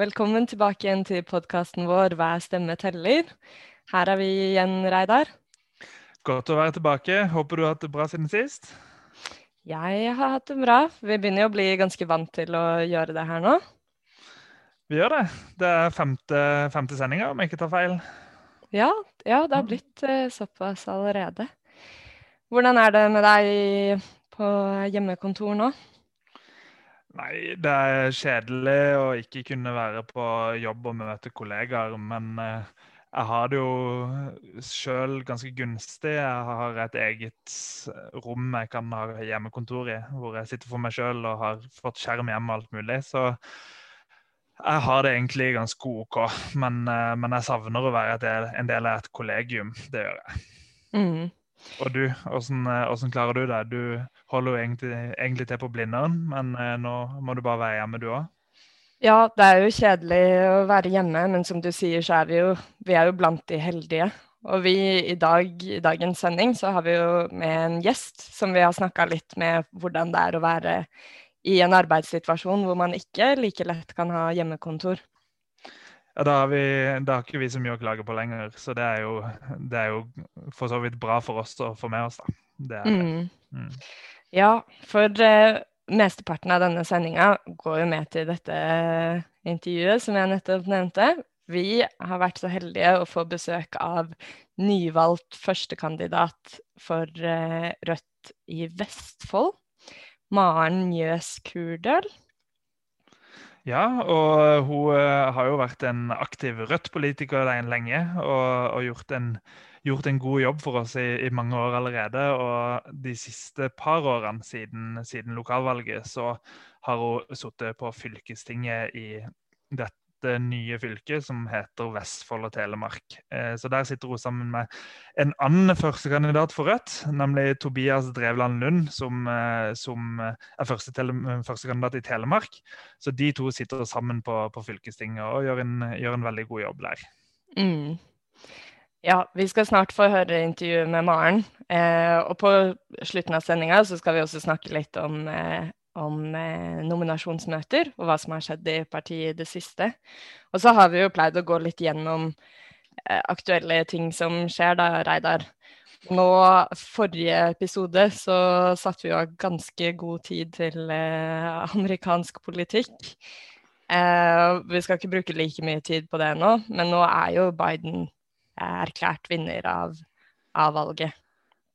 velkommen tilbake igjen til podkasten vår 'Hver stemme teller'. Her er vi igjen, Reidar. Godt å være tilbake. Håper du har hatt det bra siden sist? Jeg har hatt det bra. Vi begynner å bli ganske vant til å gjøre det her nå. Vi gjør det. Det er femte, femte sendinga, om jeg ikke tar feil. Ja, ja det har blitt uh, såpass allerede. Hvordan er det med deg på hjemmekontor nå? Nei, det er kjedelig å ikke kunne være på jobb og møte kollegaer. Men eh, jeg har det jo sjøl ganske gunstig. Jeg har et eget rom jeg kan ha hjemmekontor i, hvor jeg sitter for meg sjøl og har fått skjerm hjemme og alt mulig. Så jeg har det egentlig ganske OK. Men, eh, men jeg savner å være en del av et kollegium. Det gjør jeg. Mm. Og du, åssen hvordan, klarer du det? Du holder jo egentlig, egentlig til på Blindern, men eh, nå må du bare være hjemme, du òg? Ja, det er jo kjedelig å være hjemme, men som du sier, så er vi jo, vi er jo blant de heldige. Og vi i dag, i dagens sending, så har vi jo med en gjest som vi har snakka litt med hvordan det er å være i en arbeidssituasjon hvor man ikke like lett kan ha hjemmekontor. Ja, da har, vi, da har ikke vi så mye å klage på lenger, så det er jo, det er jo for så vidt bra for oss å få med oss, da. Det er mm. Mm. Ja, for uh, mesteparten av denne sendinga går jo med til dette intervjuet som jeg nettopp nevnte. Vi har vært så heldige å få besøk av nyvalgt førstekandidat for uh, Rødt i Vestfold, Maren Njøs Kurdøl. Ja, og hun uh, har jo vært en aktiv Rødt-politiker lenge og, og gjort, en, gjort, en, god jobb for oss i, i, mange år allerede. Og de siste par årene siden, siden lokalvalget så har hun sittet på fylkestinget i dette dette nye fylket som heter Vestfold og Telemark. Eh, så Der sitter hun sammen med en annen førstekandidat for Rødt, nemlig Tobias Drevland Lund, som, eh, som er førstekandidat i Telemark. Så de to sitter sammen på, på fylkestinget og gjør en, gjør en, veldig god jobb der. Mm. Ja, vi skal snart få høre intervjuet med Maren. Eh, og på slutten av sendinga skal vi også snakke litt om eh, om eh, nominasjonsmøter og hva som har skjedd i partiet i det siste. Og så har vi jo pleid å gå litt gjennom eh, aktuelle ting som skjer, da, Reidar. Nå, Forrige episode så satte vi av ganske god tid til eh, amerikansk politikk. Eh, vi skal ikke bruke like mye tid på det nå, men nå er jo Biden erklært vinner av, av valget.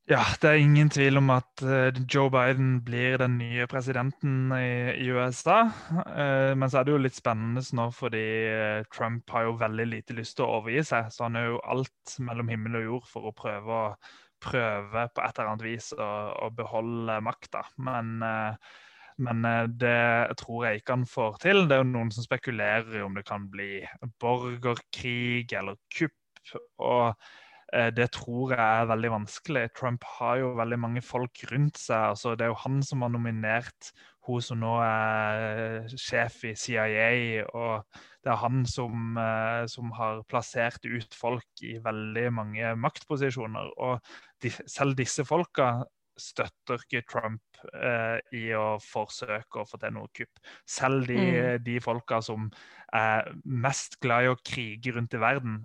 Ja, det er ingen tvil om at uh, Joe Biden blir den nye presidenten i, i USA. Uh, men så er det jo litt spennende nå, fordi uh, Trump har jo veldig lite lyst til å overgi seg. Så han er jo alt mellom himmel og jord for å prøve, prøve på et eller annet vis å, å beholde makta. Men, men det tror jeg ikke han får til. Det er jo noen som spekulerer i om det kan bli borgerkrig eller kupp. og Eh, det tror jeg er veldig vanskelig. Trump har jo veldig mange folk rundt seg. altså Det er jo han som har nominert hun som nå er sjef i CIA. Og det er han som, eh, som har plassert ut folk i veldig mange maktposisjoner. Og de, selv disse folka støtter ikke Trump eh, i å forsøke å få til noe kupp. Selv de, mm. de folka som er mest glad i å krige rundt i verden,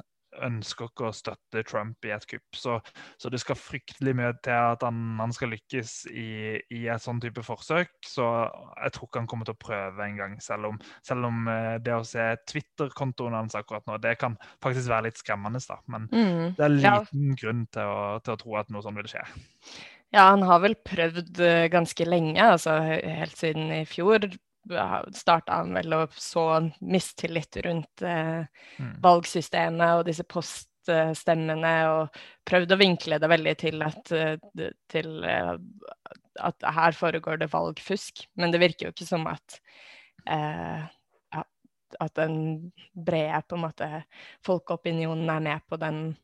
ønsker ikke å støtte Trump i et kupp. Så, så det skal fryktelig mye til at han, han skal lykkes i, i, et sånn type forsøk. Så jeg tror ikke han kommer til å prøve en gang, selv om, selv om eh, det å se Twitter-kontoen hans akkurat nå, det kan faktisk være litt skremmende. Da. Men mm, det er liten ja. grunn til å, til å tro at noe sånt vil skje. Ja, han har vel prøvd eh, ganske lenge, altså helt siden i fjor starta han vel og så mistillit rundt eh, mm. valgsystemet og disse poststemmene, og prøvde å vinkle det veldig til at, eh, til eh, at her foregår det valgfusk. Men det virker jo ikke som at eh, at den brede på en måte, folkeopinionen er med på den,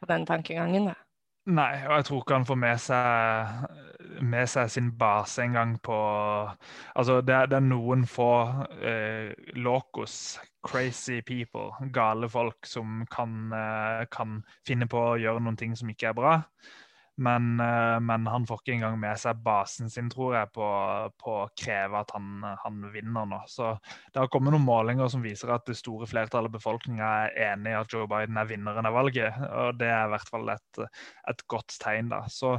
på den tankegangen. Da. Nei, og jeg tror ikke han får med seg, med seg sin base engang på Altså, det, det, er noen få eh, locos, crazy people, gale folk, som kan, eh, kan, finne på å gjøre noen ting som ikke er bra. Men, uh, men, han får ikke engang med seg basen sin, tror jeg, på, på å kreve at han, han, vinner nå. Så det har kommet noen målinger som viser at det store flertallet av befolkninga er enig i at Joe Biden er vinneren av valget. Og det er i hvert fall et, et godt tegn, da. Så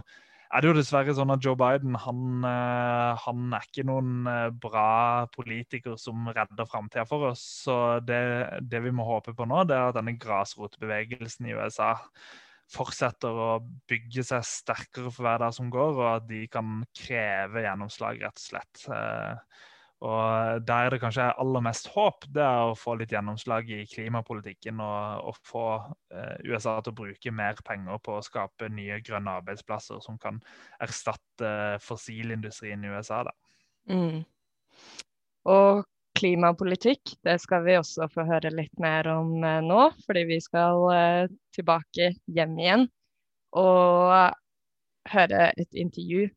er det jo dessverre sånn at Joe Biden han, eh, han er ikke noen eh, bra politiker som redder framtida for oss. Så det, det, vi må håpe på nå, det er at denne grasrotbevegelsen i USA fortsetter å bygge seg sterkere for hver dag som går, og at de kan kreve gjennomslag, rett og slett. Eh, og Der er det kanskje er aller mest håp, det er å få litt gjennomslag i klimapolitikken og, og få eh, USA til å bruke mer penger på å skape nye grønne arbeidsplasser som kan erstatte fossilindustrien i USA. Da. Mm. Og klimapolitikk, det skal vi også få høre litt mer om eh, nå, fordi vi skal eh, tilbake hjem igjen og høre et intervju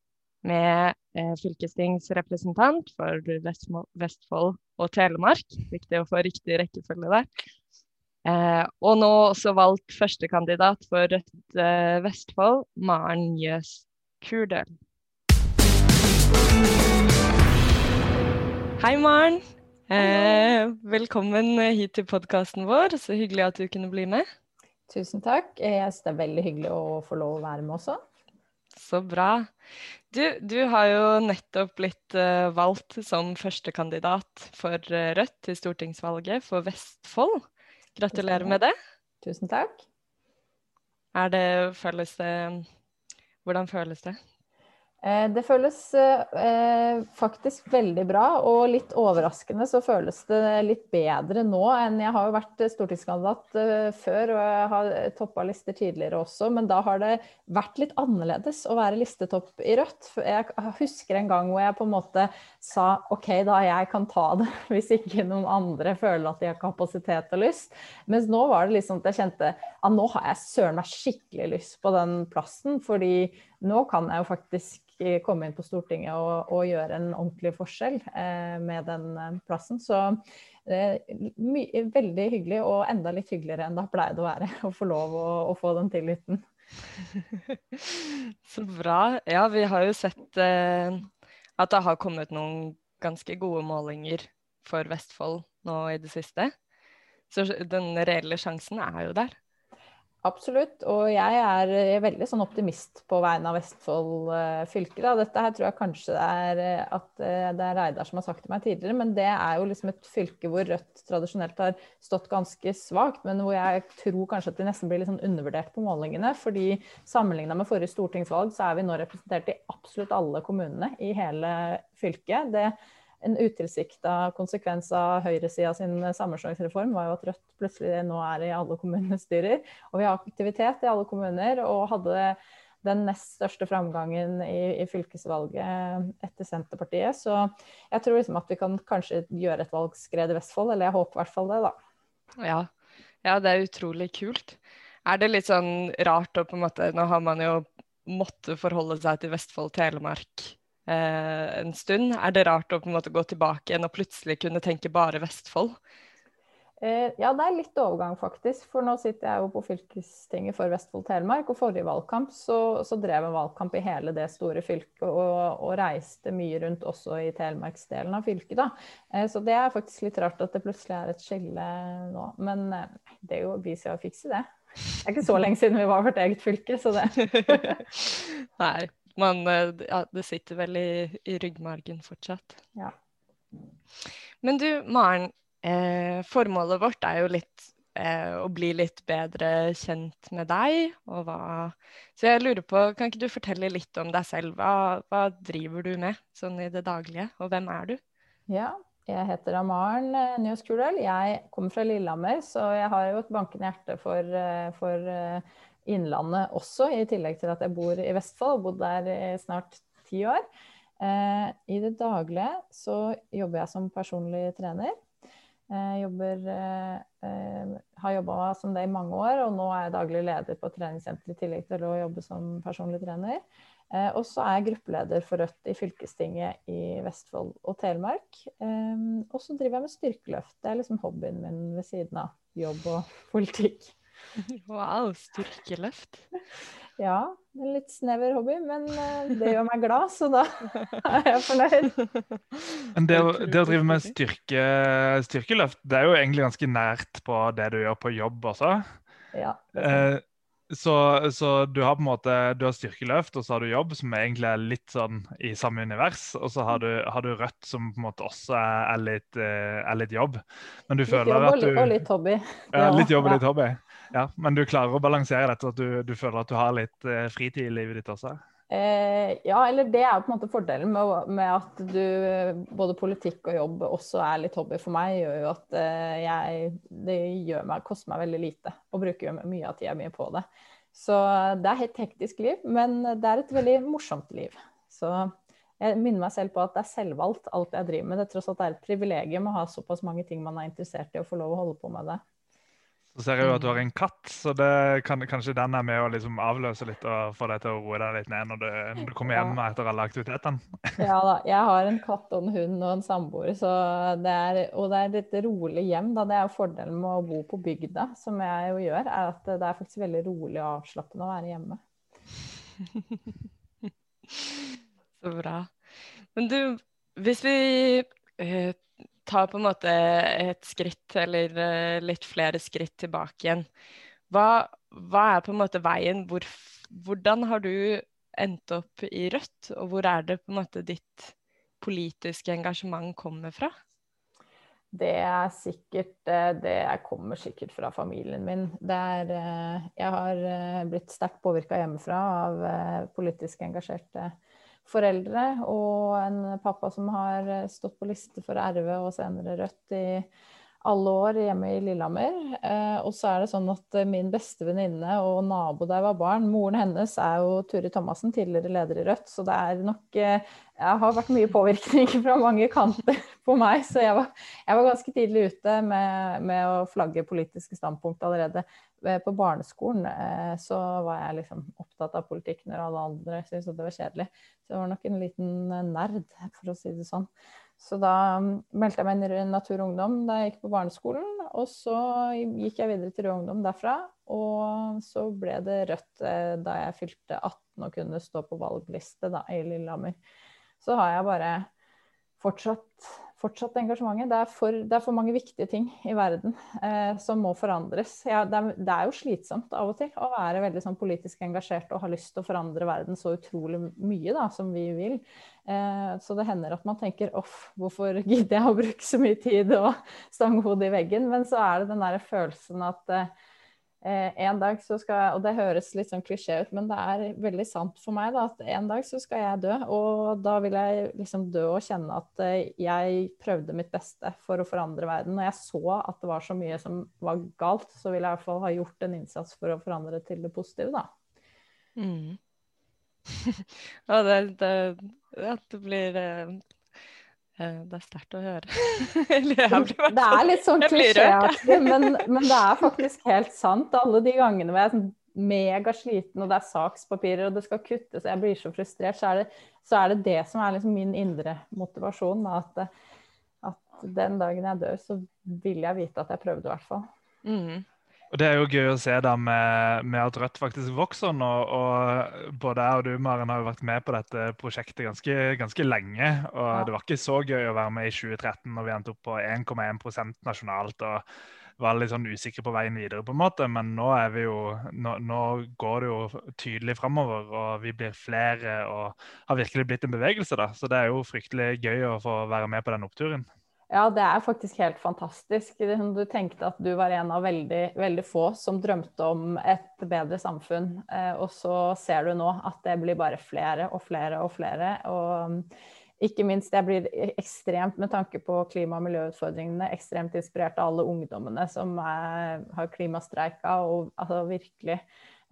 med eh, fylkestingsrepresentant for Vestfold og Telemark. Viktig å få riktig rekkefølge der. Eh, og nå også valgt førstekandidat for Rødt eh, Vestfold, Maren Njøs Kurdøl. Hei, Maren. Eh, velkommen hit til podkasten vår. Så hyggelig at du kunne bli med. Tusen takk. Jeg synes det er veldig hyggelig å få lov å være med også. Så bra. Du, du har jo nettopp blitt uh, valgt som førstekandidat for uh, Rødt til stortingsvalget for Vestfold. Gratulerer med det. Tusen takk. Er det, føles det Hvordan føles det? Eh, det føles eh, faktisk veldig bra, og litt overraskende så føles det litt bedre nå enn Jeg har jo vært stortingskandidat eh, før, og jeg har toppa lister tidligere også, men da har det vært litt annerledes å være listetopp i Rødt. Jeg husker en gang hvor jeg på en måte sa OK, da jeg kan ta det, hvis ikke noen andre føler at de har kapasitet og lyst. Mens nå var det liksom at jeg kjente at nå har jeg søren meg skikkelig lyst på den plassen, fordi nå kan jeg jo faktisk komme inn på Stortinget og, og gjøre en ordentlig forskjell eh, med den eh, plassen. Så det er veldig hyggelig, og enda litt hyggeligere enn det har pleid å være å få lov å, å få den tilliten. Så bra. Ja, vi har jo sett eh, at det har kommet noen ganske gode målinger for Vestfold nå i det siste. Så den reelle sjansen er jo der. Absolutt. Og jeg er eh, veldig sånn optimist på vegne av Vestfold uh, fylke. Da. Dette her tror jeg kanskje det er eh, at det er Reidar som har sagt til meg tidligere, men det er jo liksom et fylke hvor Rødt tradisjonelt har stått ganske svakt, men hvor jeg tror kanskje at de nesten blir litt sånn undervurdert på målingene. fordi sammenligna med forrige stortingsvalg, så er vi nå representert i absolutt alle kommunene i hele fylket. Det en utilsikta konsekvens av høyresida sin sammenslåingsreform var jo at Rødt plutselig nå er i alle kommunestyrer. Og vi har aktivitet i alle kommuner, og hadde den nest største framgangen i, i fylkesvalget etter Senterpartiet. Så jeg tror liksom at vi kan kanskje gjøre et valgskred i Vestfold, eller jeg håper i hvert fall det, da. Ja. ja, det er utrolig kult. Er det litt sånn rart å på en måte Nå har man jo måttet forholde seg til Vestfold, Telemark en stund. Er det rart å på en måte gå tilbake igjen og plutselig kunne tenke bare Vestfold? Eh, ja, det er litt overgang, faktisk. For nå sitter jeg jo på fylkestinget for Vestfold Telemark. Og forrige valgkamp så, så drev en valgkamp i hele det store fylket og, og reiste mye rundt også i telemarksdelen av fylket. da. Eh, så det er faktisk litt rart at det plutselig er et skille nå. Men eh, det er jo vi skal fikse det. Det er ikke så lenge siden vi var vårt eget fylke, så det Nei. Man, eh, ja, det sitter vel i, i ryggmargen fortsatt. Ja. Men du, Maren. Eh, formålet vårt er jo litt eh, å bli litt bedre kjent med deg. Og hva Så jeg lurer på, kan ikke du fortelle litt om deg selv? Hva, hva driver du med sånn i det daglige, og hvem er du? Ja, jeg heter Amaren eh, Njøs Kurdal. Jeg kommer fra Lillehammer, så jeg har jo et bankende hjerte for, eh, for Innlandet også, i tillegg til at jeg bor i Vestfold. og Bodd der i snart ti år. Eh, I det daglige så jobber jeg som personlig trener. Jeg jobber, eh, har jobba som det i mange år, og nå er jeg daglig leder på treningssenteret treningssenter i tillegg til å jobbe som personlig trener. Eh, og så er jeg gruppeleder for Rødt i fylkestinget i Vestfold og Telemark. Og så driver jeg med styrkeløft. Det er liksom hobbyen min ved siden av jobb og politikk. Wow, styrkeløft. Ja, en litt snever hobby, men eh, det gjør meg glad, så da er jeg fornøyd. Men det, å- det å drive med styrke, styrkeløft, det er jo egentlig ganske nært på det du gjør på jobb også. Ja. Eh, så, så du har på en måte du har styrkeløft, og så har du jobb, som egentlig er litt sånn i samme univers. Og så har du, har du rødt, som på en måte også er, er, litt, eh, er litt jobb. Men du litt føler jobb at du og litt hobby. ja, Litt jobb og litt hobby. Ja, Men du klarer å balansere dette, at du, du føler at du har litt eh, fritid i livet ditt også? Eh, ja, eller det er på en måte fordelen med, med at du både politikk og jobb også er litt hobby for meg, gjør jo at eh, jeg Det gjør meg, koster meg veldig lite å bruke mye av tida mi på det. Så det er et hektisk liv, men det er et veldig morsomt liv. Så jeg minner meg selv på at det er selvvalgt alt jeg driver med. Det er tross alt det er et privilegium å ha såpass mange ting man er interessert i, og få lov å holde på med det. Så ser jeg jo at du har en katt, så det kan, kanskje den er med å liksom avløse litt og få deg til å roe deg litt ned når du, når du kommer hjem etter alle aktivitetene. Ja da. Jeg har en katt og en hund og en samboer, så det er, og det er et rolig hjem. Da. Det er jo fordelen med å bo på bygda, som jeg jo gjør, er at det er faktisk veldig rolig og avslappende å være hjemme. Så bra. Men du, hvis vi eh, tar på en måte et skritt, eller eh, litt flere skritt tilbake igjen, hva, hva er på en måte veien? Hvor, hvordan har du endt opp i Rødt, og hvor er det på en måte ditt politiske engasjement kommer fra? Det er sikkert eh, Det kommer sikkert fra familien min. Det er eh, Jeg har blitt sterkt påvirka hjemmefra av politisk engasjerte foreldre og en pappa som har eh, stått på liste for RV og senere Rødt i alle år hjemme i Lillehammer. Eh, og så er det sånn at eh, min beste venninne og nabo da jeg var barn, moren hennes er jo Turi Thomassen, tidligere leder i Rødt, så det er nok Jeg har vært mye påvirkning fra mange kanter på meg, så jeg var, jeg var ganske tidlig ute med, med å flagge politiske standpunkt allerede. Eh, På barneskolen eh, så var jeg liksom opptatt av politikk når alle andre syntes at det var kjedelig. Så jeg var nok en liten eh, nerd, for å si det sånn. Så da mm, meldte jeg meg inn i Natur og Ungdom da jeg gikk på barneskolen. Og så gikk jeg videre til Rød Ungdom derfra. Og så ble det Rødt da jeg fylte 18 og kunne stå på valgliste da, i Lillehammer. Så har jeg bare fortsatt, fortsatt engasjementet. Det er, for, det er for mange viktige ting i verden eh, som må forandres. Ja, det, er, det er jo slitsomt av og til å være veldig sånn politisk engasjert og ha lyst til å forandre verden så utrolig mye da, som vi vil. Eh, så det hender at man tenker off, hvorfor gidder jeg å bruke så mye tid og stange hodet i veggen? Men så er det den der følelsen at eh, en dag så skal jeg, og det høres litt sånn klisjé ut, men det er veldig sant for meg da, at en dag så skal jeg dø. Og da vil jeg liksom dø og kjenne at eh, jeg prøvde mitt beste for å forandre verden. Når jeg så at det var så mye som var galt, så vil jeg i hvert fall ha gjort en innsats for å forandre det til det positive, da. Mm. ja, det, det, ja, det blir eh, eh, Det er sterkt å høre. Det er litt sånn klisjéaktig, men, men det er faktisk helt sant. Alle de gangene hvor jeg er sånn megasliten, og det er sakspapirer, og det skal kuttes, jeg blir så frustrert, så er det så er det, det som er liksom min indre motivasjon. At, at den dagen jeg dør, så vil jeg vite at jeg prøvde, i hvert fall. Mm. Og Det er jo gøy å se da med, med at Rødt faktisk vokser nå. og Både jeg og du Maren, har jo vært med på dette prosjektet ganske, ganske lenge. og Ja. Det var ikke så gøy å være med i 2013 når vi endte opp på 1,1% nasjonalt. og var litt sånn usikre på veien videre, på en måte, men nå, er vi jo, nå, nå går det jo tydelig framover. Og vi blir flere og har virkelig blitt en bevegelse. da, Så det er jo fryktelig gøy å få være med på den oppturen. Ja, det er faktisk helt fantastisk. Du tenkte at du var en av veldig, veldig få som drømte om et bedre samfunn. Eh, Og så ser du nå at det blir bare flere og flere og flere. Og ikke minst, jeg blir ekstremt, med tanke på klima- og miljøutfordringene, ekstremt inspirert av alle ungdommene som er, har klimastreika. Og altså virkelig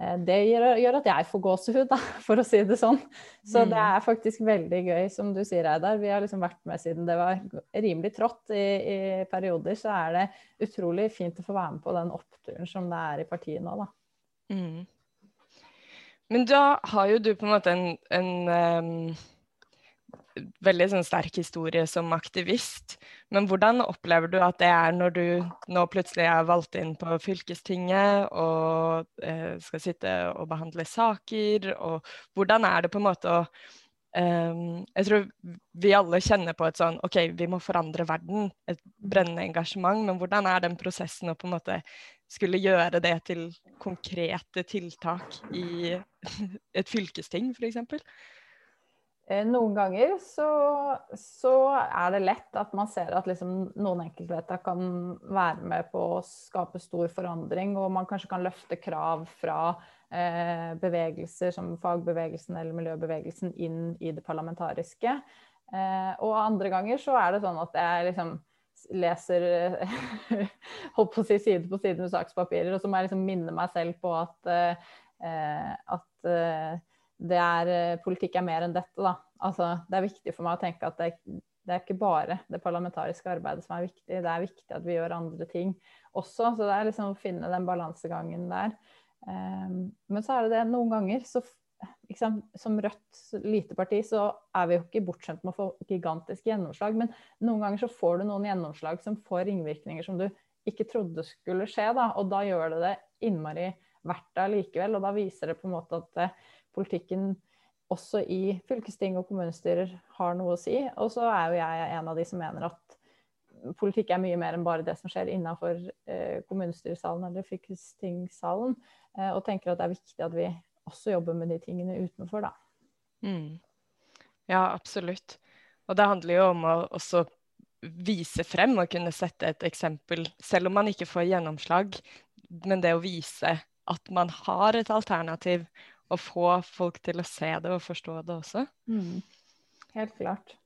Det gjør, at jeg får gåsehud, da, for å si det sånn. Så det er faktisk veldig gøy, som du sier, Reidar. Vi har liksom vært med siden det var rimelig trått i, i perioder. Så er det utrolig fint å få være med på den oppturen som det er i partiet nå, da. Mm. Men da har jo du på en måte en, en em, veldig sånn, sterk historie som aktivist. Men hvordan opplever du at det er når du nå plutselig er valgt inn på fylkestinget og eh, skal sitte og behandle saker? Og hvordan er det på en måte å um, Jeg tror vi alle kjenner på et sånn OK, vi må forandre verden. Et brennende engasjement. Men hvordan er den prosessen å på en måte skulle gjøre det til konkrete tiltak i et fylkesting, f.eks.? Eh, noen ganger så, så, er det lett at man ser at liksom noen enkeltvedtak kan være med på å skape stor forandring, og man kanskje kan løfte krav fra eh, bevegelser som fagbevegelsen eller miljøbevegelsen inn i det parlamentariske. Eh, og andre ganger så er det sånn at jeg liksom leser holdt på å si side på side med sakspapirer, og så må jeg liksom minne meg selv på at, eh, at eh, er, eh, politikk er mer enn dette, da. Altså, det er viktig for meg å tenke at det, det, er ikke bare det parlamentariske arbeidet som er viktig, det er viktig at vi gjør andre ting også. Så det er liksom å finne den balansegangen der. Um, men så er det det noen ganger så liksom, Som Rødt lite parti så er vi jo ikke bortskjemt med å få gigantisk gjennomslag, men noen ganger så får du noen gjennomslag som får ringvirkninger som du ikke trodde skulle skje, da. Og da gjør det det innmari verdt det likevel. Og da viser det på en måte at politikken også i fylkesting og kommunestyrer har noe å si. Og så er jo jeg en av de som mener at politikk er mye mer enn bare det som skjer innenfor eh, kommunestyresalen eller fylkestingssalen. Eh, og tenker at det er viktig at vi også jobber med de tingene utenfor, da. Mm. Ja, absolutt. Og det handler jo om å også vise frem og kunne sette et eksempel, selv om man ikke får gjennomslag. Men det å vise at man har et alternativ, å få folk til å se det og forstå det også. Mm. Helt klart.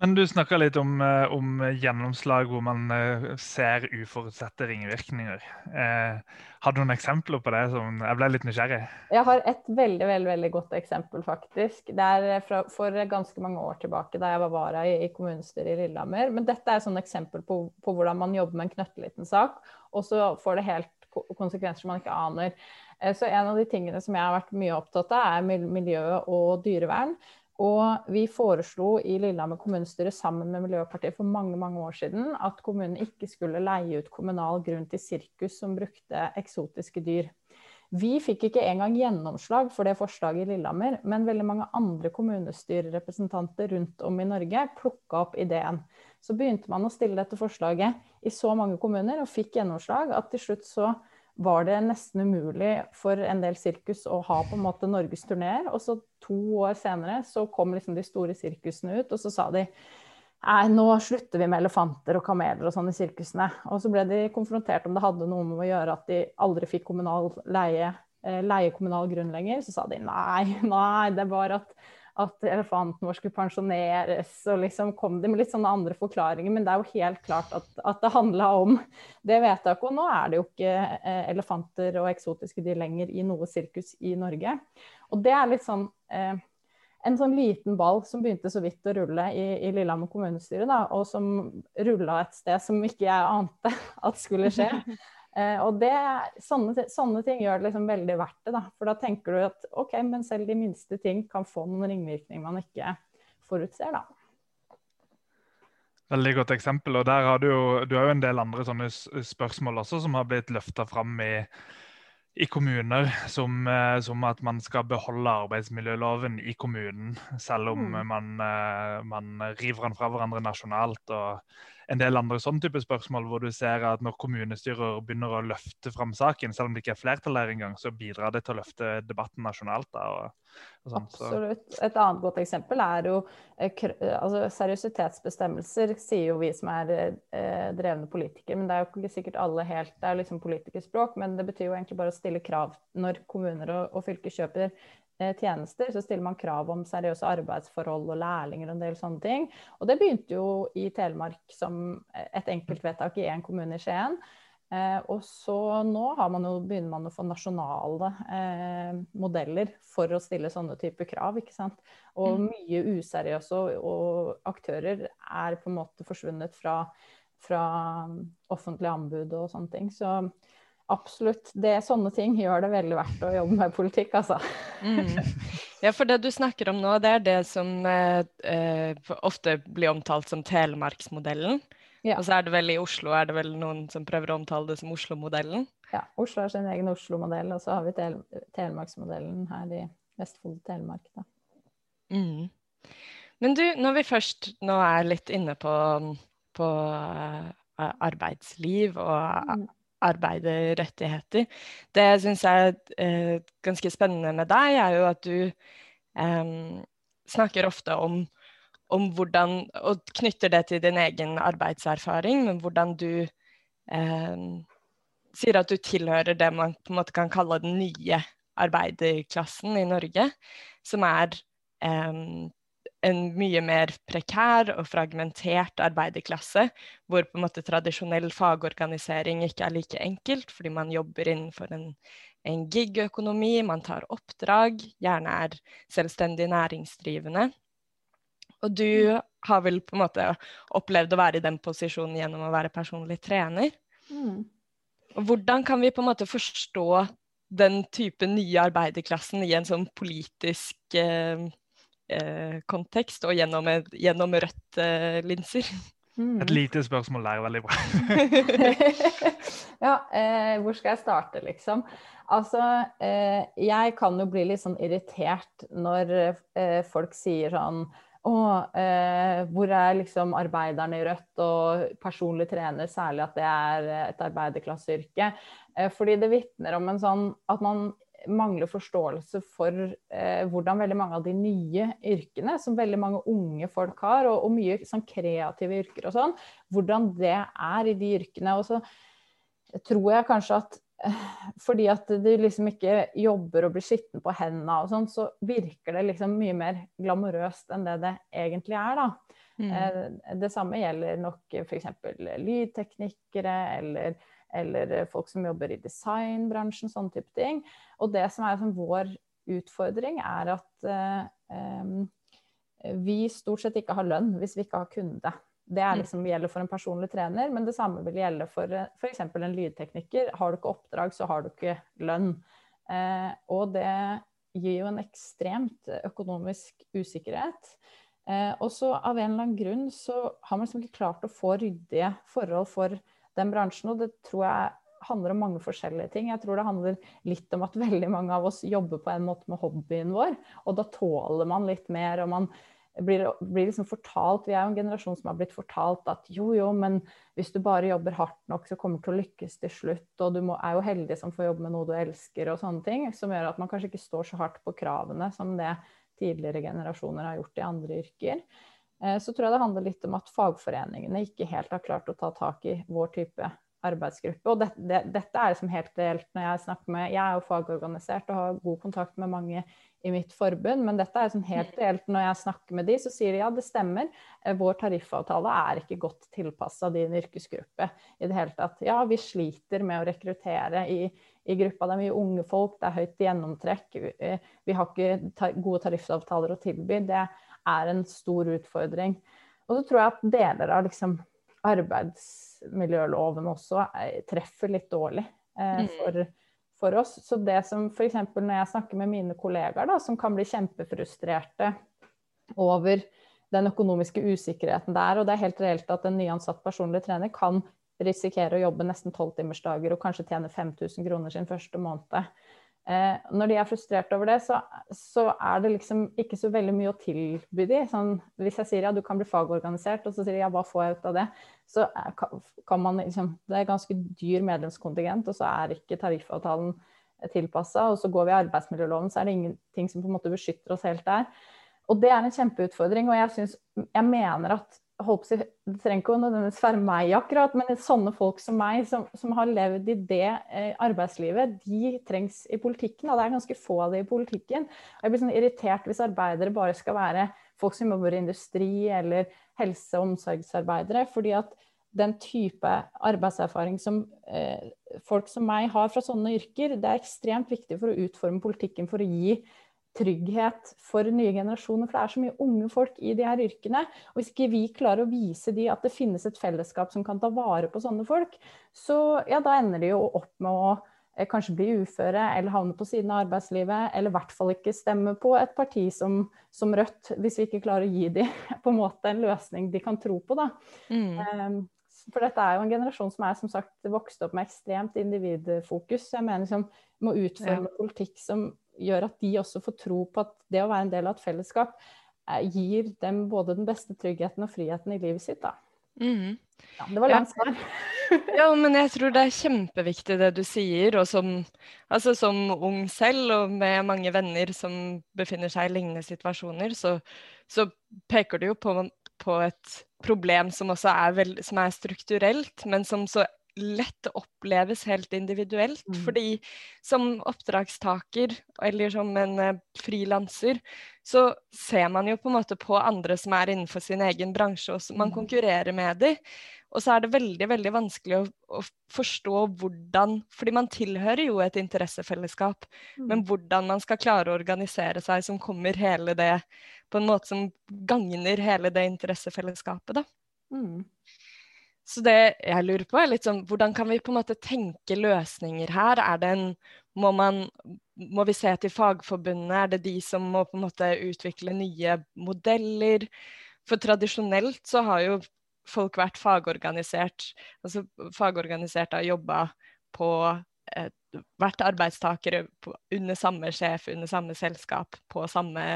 Men du snakka litt om, eh, om, gjennomslag hvor man eh, ser uforutsette ringvirkninger. Eh, har du noen eksempler på det? Som, jeg ble litt nysgjerrig. Jeg har et veldig veldig, veldig godt eksempel, faktisk. Det er eh, fra, for ganske mange år tilbake, da jeg var vara i, i kommunestyret i Lillehammer. Men dette er et eksempel på, på, hvordan man jobber med en knøtteliten sak, og så får det helt konsekvenser man ikke aner. Eh, så en av de tingene som jeg har vært mye opptatt av, er miljø og dyrevern. Og vi foreslo i Lillehammer kommunestyre sammen med Miljøpartiet for mange mange år siden at kommunen ikke skulle leie ut kommunal grunn til sirkus som brukte eksotiske dyr. Vi fikk ikke engang gjennomslag for det forslaget i Lillehammer, men veldig mange andre kommunestyrerepresentanter rundt om i Norge plukka opp ideen. Så begynte man å stille dette forslaget i så mange kommuner og fikk gjennomslag at til slutt så var det nesten umulig for en del sirkus å ha på en måte norgesturneer. Og så to år senere så kom liksom de store sirkusene ut, og så sa de nei, nå slutter vi med elefanter og kameler og sånn i sirkusene. Og så ble de konfrontert om det hadde noe med å gjøre at de aldri fikk kommunal leie, eh, leie kommunal grunn lenger. Så sa de nei, nei, det var at at elefanten vår skulle pensjoneres, og liksom kom det med litt sånne andre forklaringer. Men det er jo helt klart at, at det handla om det vedtaket. Og nå er det jo ikke eh, elefanter og eksotiske dyr lenger i noe sirkus i Norge. Og det er litt sånn eh, en sånn liten ball som begynte så vidt å rulle i, i Lillehammer kommunestyre, da, og som rulla et sted som ikke jeg ante at skulle skje. Eh, og det, sånne, sånne, ting gjør det liksom veldig verdt det. Da. For da tenker du at OK, men selv de minste ting kan få noen ringvirkninger man ikke forutser. da. Veldig godt eksempel. og der har Du jo, du har jo en del andre sånne spørsmål også som har blitt løfta fram i, i kommuner, som, eh, som, at man skal beholde arbeidsmiljøloven i kommunen, selv om mm. man, eh, man, river den fra hverandre nasjonalt. og en del andre sånne type spørsmål, hvor du ser at når kommunestyrer begynner å løfte fram saken, selv om det ikke er flertall der engang, så bidrar det til å løfte debatten nasjonalt. Da, og, og sånt, Absolutt. Et annet godt eksempel er jo eh, altså Seriøsitetsbestemmelser sier jo vi som er eh, drevne politikere, men det er jo ikke sikkert alle helt Det er jo liksom politikerspråk, men det betyr jo egentlig bare å stille krav når kommuner og, og fylker kjøper Eh, tjenester, så stiller man krav om seriøse arbeidsforhold og lærlinger og en del sånne ting. Og det begynte jo i Telemark som et enkeltvedtak i én kommune i Skien. Eh, og så nå man jo, begynner man å få nasjonale eh, modeller for å stille sånne typer krav. ikke sant? Og mm. mye useriøse og, og aktører er på en måte forsvunnet fra, fra offentlige anbud og sånne ting. Så absolutt. Det, sånne ting gjør det veldig verdt å jobbe med politikk, altså. Mm. Ja, for det du snakker om nå, det er det som eh, eh ofte blir omtalt som Telemarksmodellen. Ja. Og så er det vel i Oslo er det vel noen som prøver å omtale det som Oslo-modellen? Ja, Oslo har sin egen Oslo-modell, og så har vi tel Telemarksmodellen her i Vestfold Telemark. Da. Mm. Men du, når vi først nå er litt inne på, på uh, arbeidsliv og mm. Arbeiderrettigheter, det syns jeg er uh, ganske spennende med deg, er jo at du um, snakker ofte om om hvordan, og knytter det til din egen arbeidserfaring, men hvordan du eh, sier at du tilhører det man på en måte kan kalle den nye arbeiderklassen i Norge, som er eh, en mye mer prekær og fragmentert arbeiderklasse, hvor på en måte tradisjonell fagorganisering ikke er like enkelt, fordi man jobber innenfor en, en gig-økonomi, man tar oppdrag, gjerne er selvstendig næringsdrivende. Og du mm. har vel på en måte opplevd å være i den posisjonen gjennom å være personlig trener. Mm. Hvordan kan vi på en måte forstå den type nye arbeiderklassen i en sånn politisk eh, eh, kontekst, og gjennom, gjennom Rødt-linser? Eh, mm. Et lite spørsmål der, veldig bra. ja, eh, hvor skal jeg starte, liksom? Altså, eh, jeg kan jo bli litt sånn irritert når eh, folk sier sånn Å, eh, hvor er liksom arbeiderne i Rødt og personlig trener, særlig at det er et arbeiderklasseyrke. Eh, fordi det vitner om en sånn at man mangler forståelse for eh, hvordan veldig mange av de nye yrkene, som veldig mange unge folk har, og, og mye sånn kreative yrker og sånn, hvordan det er i de yrkene. Og så tror jeg kanskje at fordi at du liksom ikke jobber og blir skitten på hendene og sånn, så virker det liksom mye mer glamorøst enn det det egentlig er, da. Mm. Eh, det samme gjelder nok f.eks. lydteknikere eller, eller, folk som jobber i designbransjen, sånne type ting. Og det som er som vår utfordring, er at eh, vi stort sett ikke har lønn hvis vi ikke har kunde. Det mm. liksom, gjelder for en personlig trener, men det samme vil gjelde for eh, f.eks. en lydtekniker. Har du ikke oppdrag, så har du ikke lønn. Eh, og det gir jo en ekstremt økonomisk usikkerhet. Eh, og så av en eller annen grunn så har man liksom ikke klart å få ryddige forhold for den bransjen, og det tror jeg handler om mange forskjellige ting. Jeg tror det handler litt om at veldig mange av oss jobber på en måte med hobbyen vår, og da tåler man litt mer, og man blir, blir liksom fortalt, Vi er jo en generasjon som har blitt fortalt at jo, jo, men hvis du bare jobber hardt nok, så kommer du til å lykkes til slutt. Og du må, er jo heldig som får jobbe med noe du elsker, og sånne ting. Som gjør at man kanskje ikke står så hardt på kravene som det tidligere generasjoner har gjort i andre yrker. Eh, så tror jeg det handler litt om at fagforeningene ikke helt har klart å ta tak i vår type arbeidsgruppe. Og det, det, dette er liksom helt reelt når jeg snakker med Jeg er jo fagorganisert og har god kontakt med mange i mitt forbund, men dette er sånn helt reelt. Når jeg snakker med de, så sier de ja, det stemmer. Eh, vår tariffavtale er ikke godt tilpassa din yrkesgruppe i det hele tatt. Ja, vi sliter med å rekruttere i, i gruppa. Det er mye unge folk, det er høyt gjennomtrekk. Eh, vi har ikke gode tariffavtaler å tilby. Det en stor utfordring. Og så tror jeg at deler av liksom arbeidsmiljøloven også eh, treffer litt dårlig eh, mm. for for oss. Så det som f.eks. når jeg snakker med mine kollegaer da, som kan bli kjempefrustrerte over den økonomiske usikkerheten der, og det er helt reelt at en nyansatt personlig trener kan risikere å jobbe nesten tolvtimersdager og kanskje tjene 5000 kroner sin første måned. Eh, når de er frustrert over det, så, så, er det liksom ikke så veldig mye å tilby de. Sånn, hvis jeg sier ja, du kan bli fagorganisert, og så sier de ja, hva får jeg ut av det? Så kan man liksom Det er ganske dyr medlemskontingent, og så er ikke tariffavtalen tilpassa. Og så går vi i arbeidsmiljøloven, så er det ingenting som på en måte beskytter oss helt der. Og det er en kjempeutfordring, og jeg, synes, jeg mener at det trenger ikke nødvendigvis være meg akkurat, men sånne folk som meg, som, som har levd i det eh, arbeidslivet, de trengs i politikken. Og det er ganske få av det i politikken. Og jeg blir sånn irritert hvis arbeidere bare skal være folk som jobber i industri eller helse- og omsorgsarbeidere. fordi at den type arbeidserfaring som eh, folk som meg har fra sånne yrker, det er ekstremt viktig for å utforme politikken for å gi trygghet for nye generasjoner. For det er så mye unge folk i de her yrkene. Og hvis ikke vi klarer å vise de at det finnes et fellesskap som kan ta vare på sånne folk, så ja, da ender de jo opp med å eh, kanskje bli uføre eller havne på siden av arbeidslivet, eller i hvert fall ikke stemme på et parti som, som Rødt, hvis vi ikke klarer å gi dem på en måte en løsning de kan tro på. Da. Mm. Um, for dette er jo en generasjon som er som sagt vokst opp med ekstremt individfokus. Jeg mener liksom må utforme ja. politikk som gjør at de også får tro på at det å være en del av et fellesskap eh, gir dem både den beste tryggheten og friheten i livet sitt. da. Mm. Ja, det var langt svar. ja, men jeg tror det er kjempeviktig det du sier. Og som, altså som ung selv og med mange venner som befinner seg i lignende situasjoner, så, så peker du jo på, på, et problem som også er, veld, som er strukturelt, men som så lett oppleves helt individuelt. Mm. Fordi som oppdragstaker eller som en uh, frilanser, så ser man jo på en måte på andre som er innenfor sin egen bransje, og man mm. konkurrerer med dem. Og så er det veldig veldig vanskelig å, å, forstå hvordan Fordi man tilhører jo et interessefellesskap, mm. men hvordan man skal klare å organisere seg som kommer hele det på en måte som gagner hele det interessefellesskapet, da. Mm. Så det jeg lurer på, er litt sånn hvordan kan vi på en måte tenke løsninger her? Er det en må, man, må vi se til fagforbundene? Er det de som må på en måte utvikle nye modeller? For tradisjonelt så har jo folk vært fagorganisert. Altså fagorganisert har jobba på eh, vært arbeidstakere på, under samme sjef, under samme selskap, på samme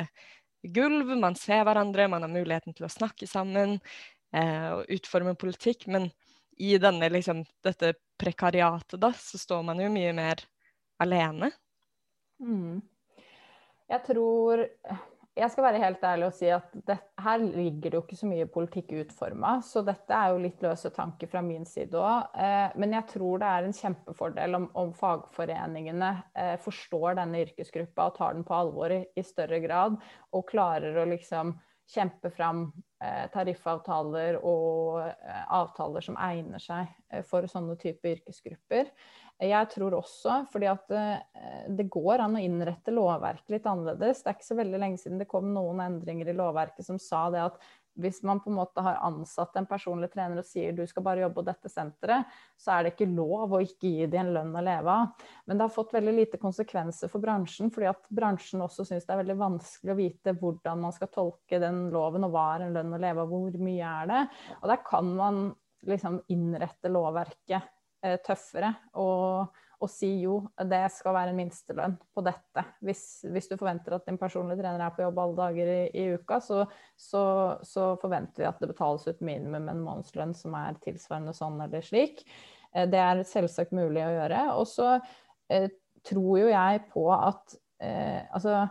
gulv. Man ser hverandre, man har muligheten til å snakke sammen og utforme politikk. Men i denne, liksom, dette prekariatet, da, så står man jo mye mer alene. Mm. Jeg tror Jeg skal være helt ærlig og si at det, her ligger det jo ikke så mye politikk utforma, så dette er jo litt løse tanker fra min side òg. Eh, men jeg tror det er en kjempefordel om, om fagforeningene eh, forstår denne yrkesgruppa og tar den på alvor i, i større grad, og klarer å liksom kjempe fram eh, tariffavtaler og eh, avtaler som egner seg eh, for sånne type yrkesgrupper. Jeg tror også, fordi at det går an å innrette lovverket litt annerledes. Det er ikke så veldig lenge siden det kom noen endringer i lovverket som sa det at hvis man på en måte har ansatt en personlig trener og sier du skal bare jobbe på dette senteret, så er det ikke lov å ikke gi dem en lønn å leve av. Men det har fått veldig lite konsekvenser for bransjen, fordi at bransjen også syns det er veldig vanskelig å vite hvordan man skal tolke den loven, og hva er en lønn å leve av, hvor mye er det. Og der kan man liksom innrette lovverket eh, tøffere. og og si jo, det skal være en minstelønn på dette. Hvis, hvis, du forventer at din personlige trener er på jobb alle dager i, i uka, så, så, så, forventer vi at det betales ut minimum en månedslønn som er tilsvarende sånn eller slik. Eh, det er selvsagt mulig å gjøre. Og så eh, tror jo jeg på at eh, altså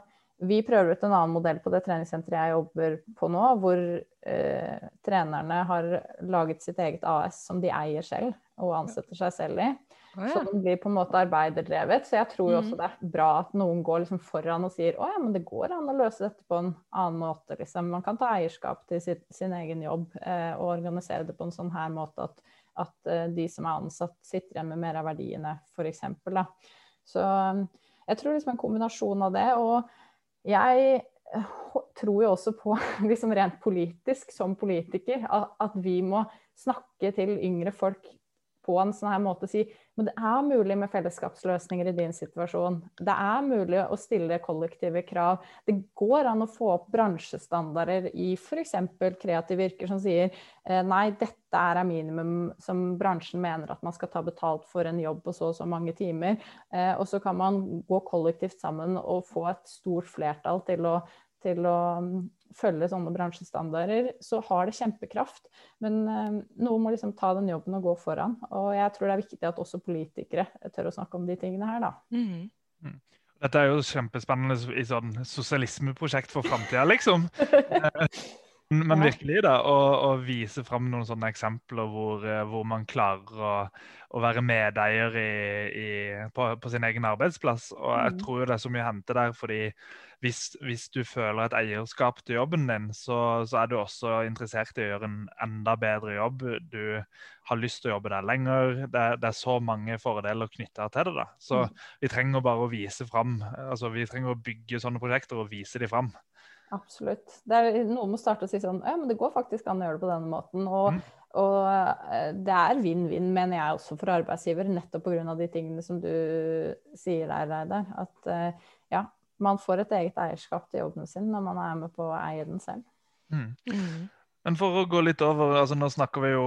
vi prøver ut en annen modell på det treningssenteret jeg jobber på nå, hvor eh, trenerne har laget sitt eget AS som de eier selv og ansetter seg selv i. Oh, ja. Som blir på en måte arbeiderdrevet. Så jeg tror jo også mm. det er bra at noen går liksom foran og sier å ja, men det går an å løse dette på en annen måte. Liksom. Man kan ta eierskap til sitt, sin egen jobb eh, og organisere det på en sånn her måte at, at eh, de som er ansatt, sitter igjen med mer av verdiene, f.eks. Så jeg tror liksom en kombinasjon av det. Og jeg tror jo også på, liksom rent politisk, som politiker, at, at vi må snakke til yngre folk på en sånn her måte si men det er mulig med fellesskapsløsninger i din situasjon. Det er mulig å stille kollektive krav. Det går an å få opp bransjestandarder i f.eks. kreative yrker som sier eh, nei, dette er minimum som bransjen mener at man skal ta betalt for en jobb på så og så mange timer. Eh, og så kan man gå kollektivt sammen og få et stort flertall til å til å følge sånne bransjestandarder, så har det kjempekraft. Men eh, noen må liksom ta den jobben og gå foran. Og jeg tror det er viktig at også politikere tør å snakke om de tingene her, da. Mm. Mm. Dette er jo kjempespennende i sånn sosialismeprosjekt for framtida, liksom. Men virkelig, da, å, å vise fram noen sånne eksempler hvor, eh, hvor man klarer å, å være medeier i, i, på, på sin egen arbeidsplass. Og jeg Mm. tror jo det er så mye å hente der, fordi hvis, hvis du føler et eierskap til jobben din, så, så er du også interessert i å gjøre en enda bedre jobb. Du har lyst til å jobbe der lenger. Det, det er så mange fordeler knytta til det. da. Så Mm. vi trenger bare å vise fram. Altså, vi trenger å bygge sånne prosjekter og vise dem fram. Absolutt. Det er, noe med å starte å si sånn Ja, men det går faktisk an å gjøre det på denne måten. Og, Mm. og eh, det er vinn-vinn, mener jeg også for arbeidsgiver, nettopp pga. de tingene som du sier der, Reidar. At eh, ja, man får et eget eierskap til jobben sin når man er med på å eie den selv. Mm. Mm. Men for å gå litt over, altså Nå snakker vi jo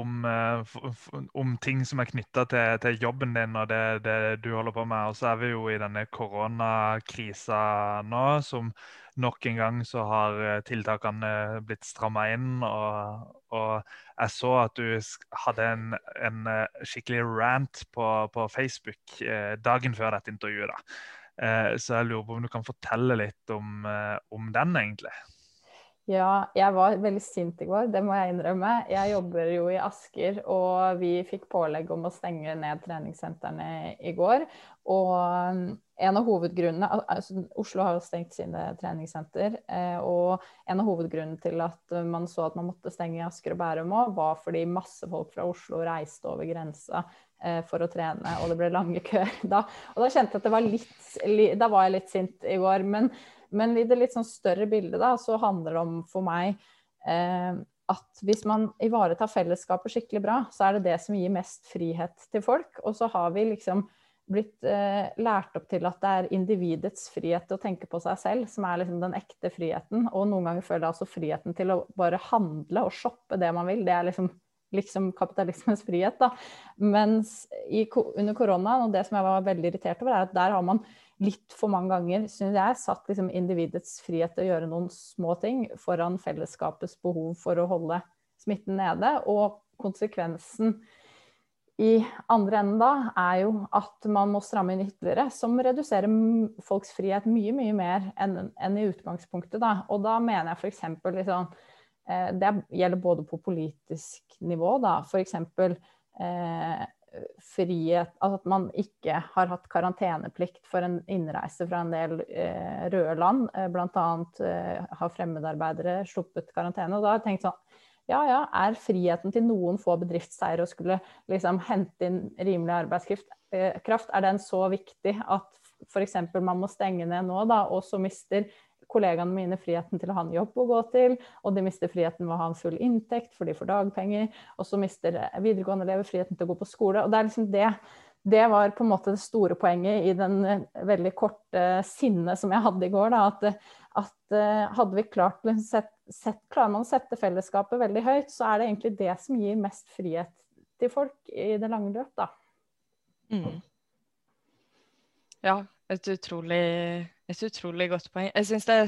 om, eh, f- om ting som er knytta til, til jobben din og det, det du holder på med. Og så er vi jo i denne koronakrisa nå, som nok en gang så har eh, tiltakene blitt stramma inn. Og, og jeg så at du hadde en, en eh, skikkelig rant på, på Facebook eh, dagen før dette intervjuet. da. Eh, Så jeg lurer på om du kan fortelle litt om, eh, om den, egentlig. Ja, jeg var veldig sint i går, det må jeg innrømme. Jeg jobber jo i Asker, og vi fikk pålegg om å stenge ned treningssentrene i går. Og um, en av hovedgrunnene altså Oslo har jo stengt sine treningssenter. eh, Og en av hovedgrunnene til at man så at man måtte stenge i Asker og Bærum òg, var fordi masse folk fra Oslo reiste over grensa eh, for å trene, og det ble lange køer da. Og da kjente jeg at det var litt Da var jeg litt sint i går. men men i det litt sånn større bildet da, så handler det om for meg eh, at hvis man ivaretar fellesskapet skikkelig bra, så er det det som gir mest frihet til folk. Og så har vi liksom blitt eh, lært opp til at det er individets frihet til å tenke på seg selv som er liksom den ekte friheten. Og noen ganger føler jeg altså friheten til å bare handle og shoppe det man vil. Det er liksom, liksom kapitalismens frihet. da. Mens i, under koronaen, og det som jeg var veldig irritert over, er at der har man litt for mange ganger, synes jeg, satt liksom individets frihet til å gjøre noen små ting foran fellesskapets behov for å holde smitten nede. Og konsekvensen i andre enden da er jo at man må stramme inn ytterligere, som reduserer folks frihet mye, mye mer enn enn i utgangspunktet. Da. Og da mener jeg f.eks. Liksom, eh, det gjelder både på politisk nivå, da. F.eks. Eh, frihet Altså at man ikke har hatt karanteneplikt for en innreise fra en del eh, røde land. Eh, annet eh, har fremmedarbeidere sluppet karantene. Og da har jeg tenkt sånn ja, ja, er friheten til noen få bedriftseiere å skulle liksom hente inn rimelig arbeidskraft, eh, er den så viktig at f.eks. man må stenge ned nå, da, og så mister kollegaene mine friheten til å ha en jobb å gå til, og de mister friheten ved å ha en full inntekt, for de får dagpenger, og så mister videregående elever friheten til å gå på skole. Og det er liksom det det var på en måte det store poenget i den eh, veldig korte sinnet som jeg hadde i går. Da, at, at eh, hadde vi klart å sett, sett, Klarer man å sette fellesskapet veldig høyt, så er det egentlig det som gir mest frihet til folk i det lange løp, da. Mm. Ja, et utrolig, et utrolig godt poeng. Jeg syns det,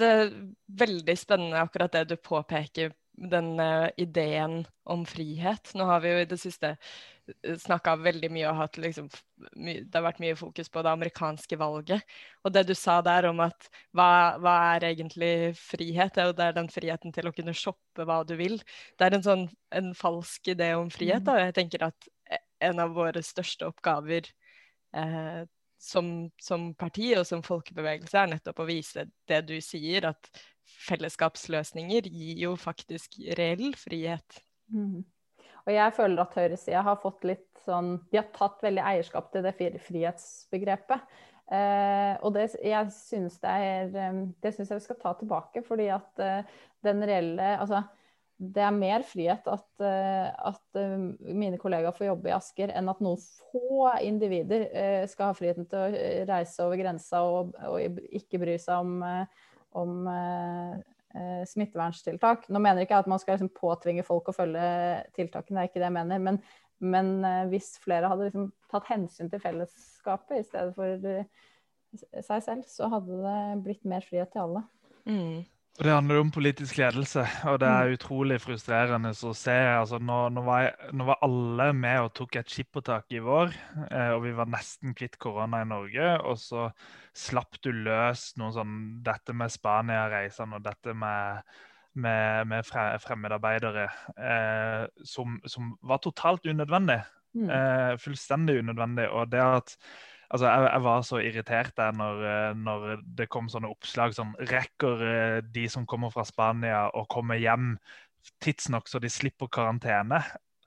det er veldig spennende akkurat det du påpeker, den uh, ideen om frihet. Nå har vi jo i det siste snakka veldig mye og hatt liksom Det har vært mye fokus på det amerikanske valget. Og det du sa der om at hva, hva er egentlig frihet? Det er jo det er den friheten til å kunne shoppe hva du vil. Det er en sånn en falsk idé om frihet. Da. Jeg tenker at en av våre største oppgaver eh, som, som, parti og som folkebevegelse er nettopp å vise det du sier, at fellesskapsløsninger gir jo faktisk reell frihet. Mm. Og jeg føler at høyresida har fått litt sånn De har tatt veldig eierskap til det frihetsbegrepet. Eh, og det, jeg synes det er Det syns jeg vi skal ta tilbake, fordi at eh, den reelle Altså det er mer frihet at, uh, at mine kollegaer får jobbe i Asker, enn at noen få individer skal ha friheten til å reise over grensa og, og ikke bry seg om, om smitteverntiltak. Nå mener jeg ikke at man skal liksom, påtvinge folk å følge tiltakene, det er ikke det jeg mener. Men, men hvis flere hadde liksom, tatt hensyn til fellesskapet i stedet for seg selv, så hadde det blitt mer frihet til alle. Mm. Det handler om politisk ledelse, og det er utrolig frustrerende å se. Altså, nå, nå, var jeg, nå, var alle med og tok et skippertak i vår, eh, og vi var nesten kvitt korona i Norge. Og så slapp du løs noe sånn Dette med Spania-reisene og dette med med, med fremmedarbeidere eh, som, som, var totalt unødvendig. Mm. Eh, fullstendig unødvendig. Og det at Altså, jeg, jeg, var så irritert der når, eh, når, det kom sånne oppslag som Rekker eh, de som kommer fra Spania å komme hjem tidsnok så de slipper karantene?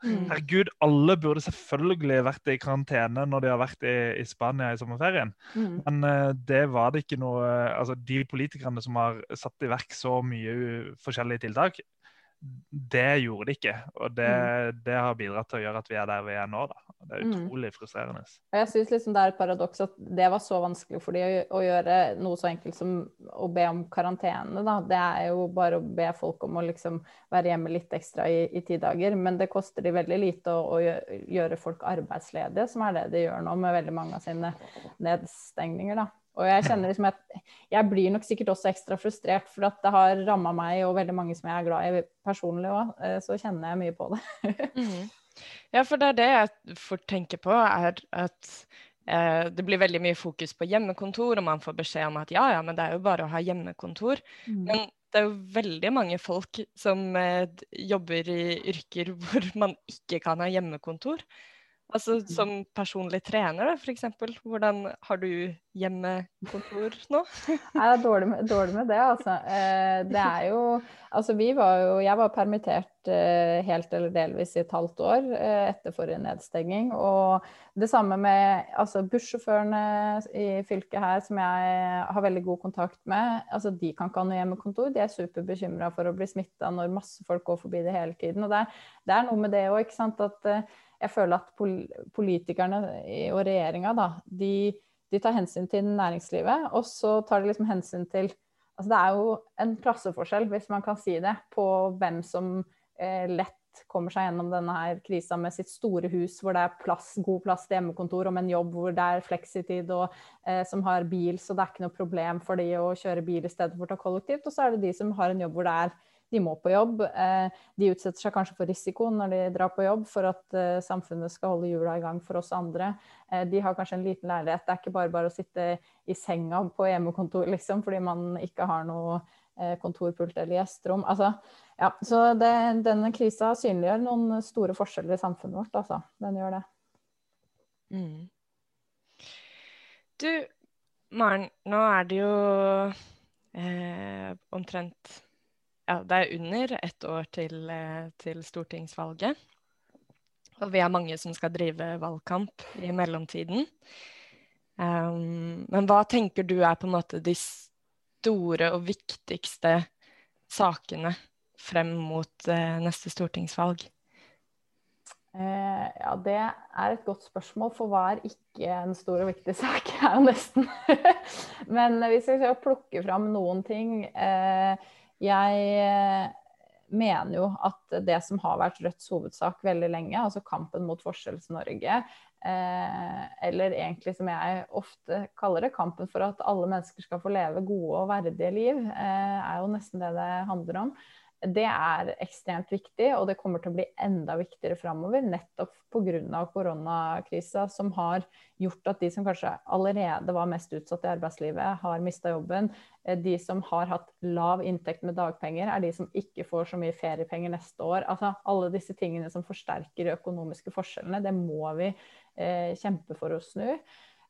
Mm. Herregud, alle burde selvfølgelig vært i karantene når de har vært i, i Spania i sommerferien. Mm. Men uh, det var det ikke noe Altså, de politikerne som har satt i verk så mye forskjellige tiltak, det gjorde de ikke. Og det, mm. det, har bidratt til å gjøre at vi er der vi er nå. Da. Det er mm. utrolig mm. frustrerende. Jeg syns liksom det er et paradoks at det var så vanskelig for de å, å, gjøre noe så enkelt som å be om karantene. Da. Det er jo bare å be folk om å liksom være hjemme litt ekstra i, i ti dager. Men det koster de veldig lite å, å, gjøre folk arbeidsledige, som er det de gjør nå med veldig mange av sine nedstengninger. da. Og jeg kjenner liksom at jeg blir nok sikkert også ekstra frustrert, for at det har ramma meg og veldig mange som jeg er glad i personlig òg. Eh, så kjenner jeg mye på det. mm. Ja, for det er det jeg får tenke på, er at eh, det blir veldig mye fokus på hjemmekontor, og man får beskjed om at ja, ja, men det er jo bare å ha hjemmekontor. Mm. Men det er jo veldig mange folk som eh, jobber i yrker hvor man ikke kan ha hjemmekontor. Altså mm. som personlig trener, da, f.eks. Hvordan har du hjemmekontor nå? Jeg er dårlig med, dårlig med det, altså. Eh, det er jo Altså vi var jo Jeg var permittert eh, helt eller delvis i et halvt år eh, etter forrige nedstenging. Og det samme med altså bussjåførene i fylket her som jeg har veldig god kontakt med. Altså de kan ikke ha noe hjemmekontor. De er superbekymra for å bli smitta når masse folk går forbi det hele tiden. Og det er, det er noe med det òg, ikke sant. At jeg føler at politikerne og regjeringa, da, de, de, tar hensyn til næringslivet, og så tar de liksom hensyn til Altså det er jo en klasseforskjell, hvis man kan si det, på hvem som eh, lett kommer seg gjennom denne her krisa med sitt store hus hvor det er plass, god plass til hjemmekontor, og med en jobb hvor det er fleksitid, og eh, som har bil, så det er ikke noe problem for de å kjøre bil i stedet for å ta kollektivt. Og så er det de som har en jobb hvor det er de må på jobb. Eh, de utsetter seg kanskje for risiko når de drar på jobb for at eh, samfunnet skal holde hjula i gang for oss andre. Eh, de har kanskje en liten leilighet. Det er ikke bare bare å sitte i senga på hjemmekontor liksom, fordi man ikke har noe kontorpult eller gjesterom. Altså, ja, så det, denne krisa synliggjør noen store forskjeller i samfunnet vårt. Altså. Den gjør det. Mm. Du, Maren, nå er det jo eh, omtrent ja, det er under ett år til, eh, til, stortingsvalget. Og vi er mange som skal drive valgkamp i mellomtiden. Um, men hva tenker du er på en måte de store og viktigste sakene frem mot uh, neste stortingsvalg? Eh, ja, det er et godt spørsmål, for hva er ikke en stor og viktig sak? er jo nesten. Men hvis vi skal plukke fram noen ting eh, jeg eh, mener jo at det som har vært Rødts hovedsak veldig lenge, altså kampen mot Forskjells-Norge, eh, eller egentlig som jeg ofte kaller det, kampen for at alle mennesker skal få leve gode og verdige liv, eh, er jo nesten det det handler om det er ekstremt viktig, og det kommer til å bli enda viktigere framover. Nettopp pga. koronakrisa, som har gjort at de som kanskje allerede var mest utsatt i arbeidslivet, har mista jobben. Eh, de som har hatt lav inntekt med dagpenger, er de som ikke får så mye feriepenger neste år. Altså alle disse tingene som forsterker de økonomiske forskjellene, det må vi eh, kjempe for å snu.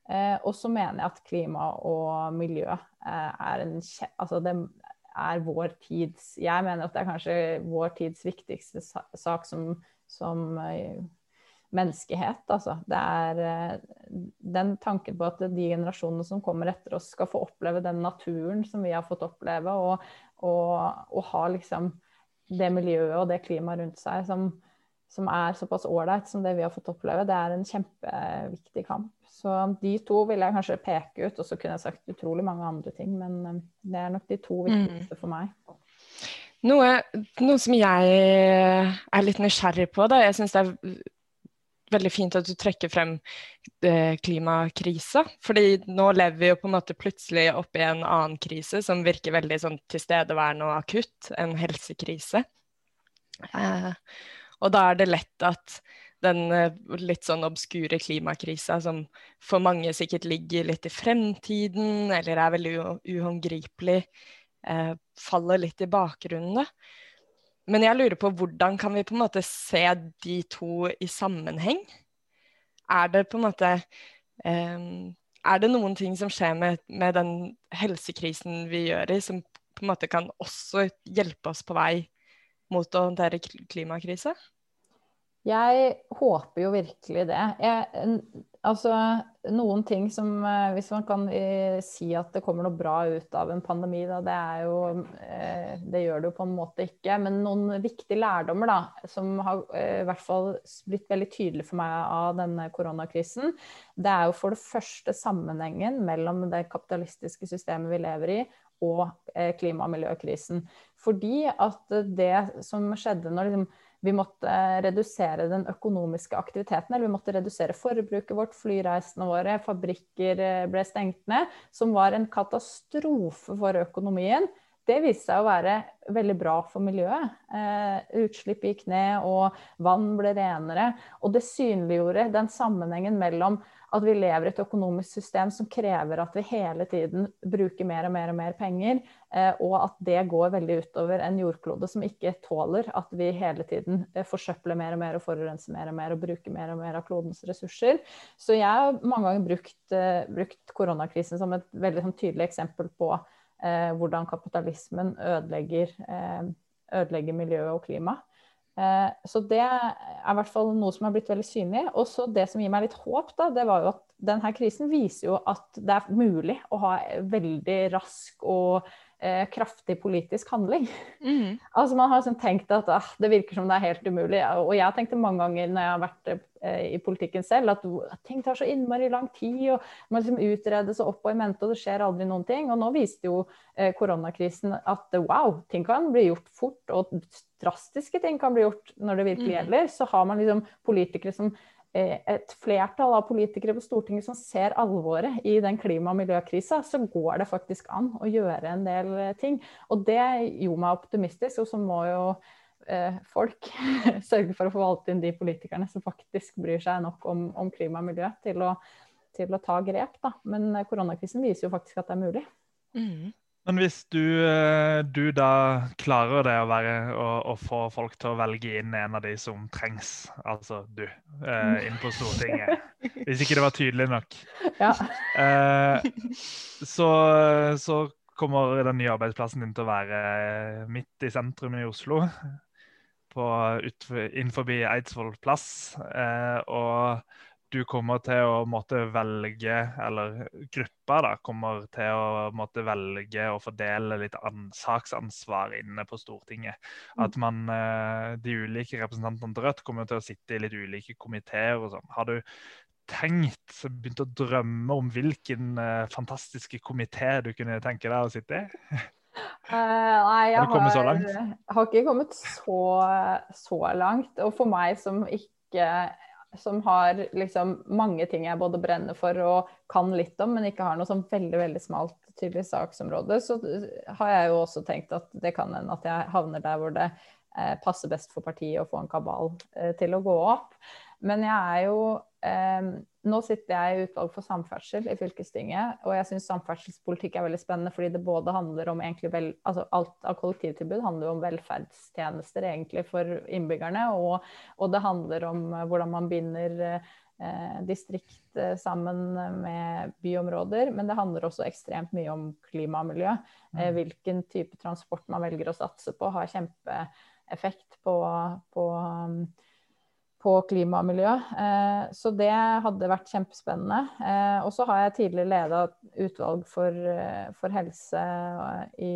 Eh, og så mener jeg at klima og miljø eh, er en altså det er vår tids Jeg mener at det er kanskje vår tids viktigste sak som, som uh, menneskehet. Altså. Det er uh, den tanken på at de generasjonene som kommer etter oss, skal få oppleve den naturen som vi har fått oppleve, og, og, og ha liksom det miljøet og det klimaet rundt seg som, som er såpass ålreit som det vi har fått oppleve. Det er en kjempeviktig kamp. Så de to vil jeg kanskje peke ut, og så kunne jeg sagt utrolig mange andre ting, men um, det er nok de to mm. viktigste for meg. Noe, noe som jeg er litt nysgjerrig på, da. Jeg syns det er veldig fint at du trekker frem eh, klimakrisa. Fordi nå lever vi jo på en måte plutselig oppi en annen krise som virker veldig sånn tilstedeværende og akutt. En helsekrise. Eh, og da er det lett at den eh, litt sånn obskure klimakrisa som for mange sikkert ligger litt i fremtiden, eller er veldig uhåndgripelig, eh, faller litt i bakgrunnen. Men jeg lurer på hvordan kan vi på en måte se de to i sammenheng? Er det på en måte eh, Er det noen ting som skjer med, med, den helsekrisen vi gjør i, som på en måte kan også hjelpe oss på vei mot å håndtere klimakrise? Jeg håper jo virkelig det. Jeg, altså, noen ting som eh, Hvis man kan eh, si at det kommer noe bra ut av en pandemi, da, det er jo eh, Det gjør det jo på en måte ikke. Men noen viktige lærdommer da, som har i hvert fall blitt veldig tydelig for meg av denne koronakrisen, det er jo for det første sammenhengen mellom det kapitalistiske systemet vi lever i, og klima- og miljøkrisen. Fordi at det som skjedde når liksom vi måtte redusere den økonomiske aktiviteten, eller vi måtte redusere forbruket vårt, flyreisene våre, fabrikker eh, ble stengt ned, som var en katastrofe for økonomien. Det viste seg å være veldig bra for miljøet. Eh, utslipp gikk ned, og vann ble renere. Og det synliggjorde den sammenhengen mellom at vi lever i et økonomisk system som krever at vi hele tiden bruker mer og mer og mer penger, eh, og at det går veldig utover en jordklode som ikke tåler at vi hele tiden eh, forsøpler mer og mer og forurenser mer og mer og bruker mer og mer av klodens ressurser. Så jeg har mange ganger brukt, eh, brukt koronakrisen som et veldig sånn, tydelig eksempel på eh, hvordan kapitalismen ødelegger, eh, ødelegger miljøet og klimaet. Eh, så det er i hvert fall noe som har blitt veldig synlig. Og så det som gir meg litt håp, da, det var jo at denne krisen viser jo at det er mulig å ha veldig rask og eh, kraftig politisk handling. Mm. altså Man har sånn tenkt at ah, det virker som det er helt umulig. Og jeg tenkte mange ganger når jeg har vært eh, i politikken selv, at ting tar så innmari lang tid. og Man liksom utredes og opp og i mente, og det skjer aldri noen ting. Og nå viste jo eh, koronakrisen at wow, ting kan bli gjort fort. og drastiske ting kan bli gjort når det virkelig mm. gjelder. Så har man liksom politikere som et flertall av politikere på Stortinget som ser alvoret i den klima- og miljøkrisa, så går det faktisk an å gjøre en del eh, ting. Og det gjorde meg optimistisk. Og så må jo eh, folk sørge for å forvalte inn de politikerne som faktisk bryr seg nok om, om klima og miljø, til å, til å ta grep. Da. Men eh, koronakrisen viser jo faktisk at det er mulig. Mm. Men hvis du, eh, du, da klarer det å, være, å, å, få folk til å velge inn en av de som trengs, altså du, eh, inn på Stortinget Hvis ikke det var tydelig nok. Ja. Eh, så, så, kommer den nye arbeidsplassen din til å være midt i sentrum i Oslo. På, ut, innenfor Eidsvoll plass. Eh, og du kommer til å måtte velge, eller gruppa da, kommer til å måtte velge å fordele litt saksansvar inne på Stortinget. Mm. At man, eh, de ulike representantene til Rødt kommer til å sitte i litt ulike komiteer og sånn. Har du tenkt, begynt å drømme om hvilken uh, fantastiske komité du kunne tenke deg å sitte i? Uh, nei, jeg har, har, har, ikke kommet så, så langt. Og for meg som ikke som har liksom mange ting jeg både brenner for og kan litt om, men ikke har noe sånn veldig veldig smalt, tydelig saksområde, så har jeg jo også tenkt at det kan hende at jeg havner der hvor det eh, passer best for partiet å få en kabal eh, til å gå opp. Men jeg er jo eh, nå sitter jeg i utvalg for samferdsel i fylkestinget, og jeg syns samferdselspolitikk er veldig spennende fordi det både handler om vel, altså Alt av kollektivtilbud handler om velferdstjenester egentlig for innbyggerne, og, og det handler om eh, hvordan man binder eh, distrikt eh, sammen med byområder. Men det handler også ekstremt mye om klima og miljø. Eh, mm. hvilken type transport man velger å satse på, har kjempeeffekt på, på på klima og miljø. Eh, så det hadde vært kjempespennende. Eh, og så har jeg tidligere leda utvalg for, eh, for, helse i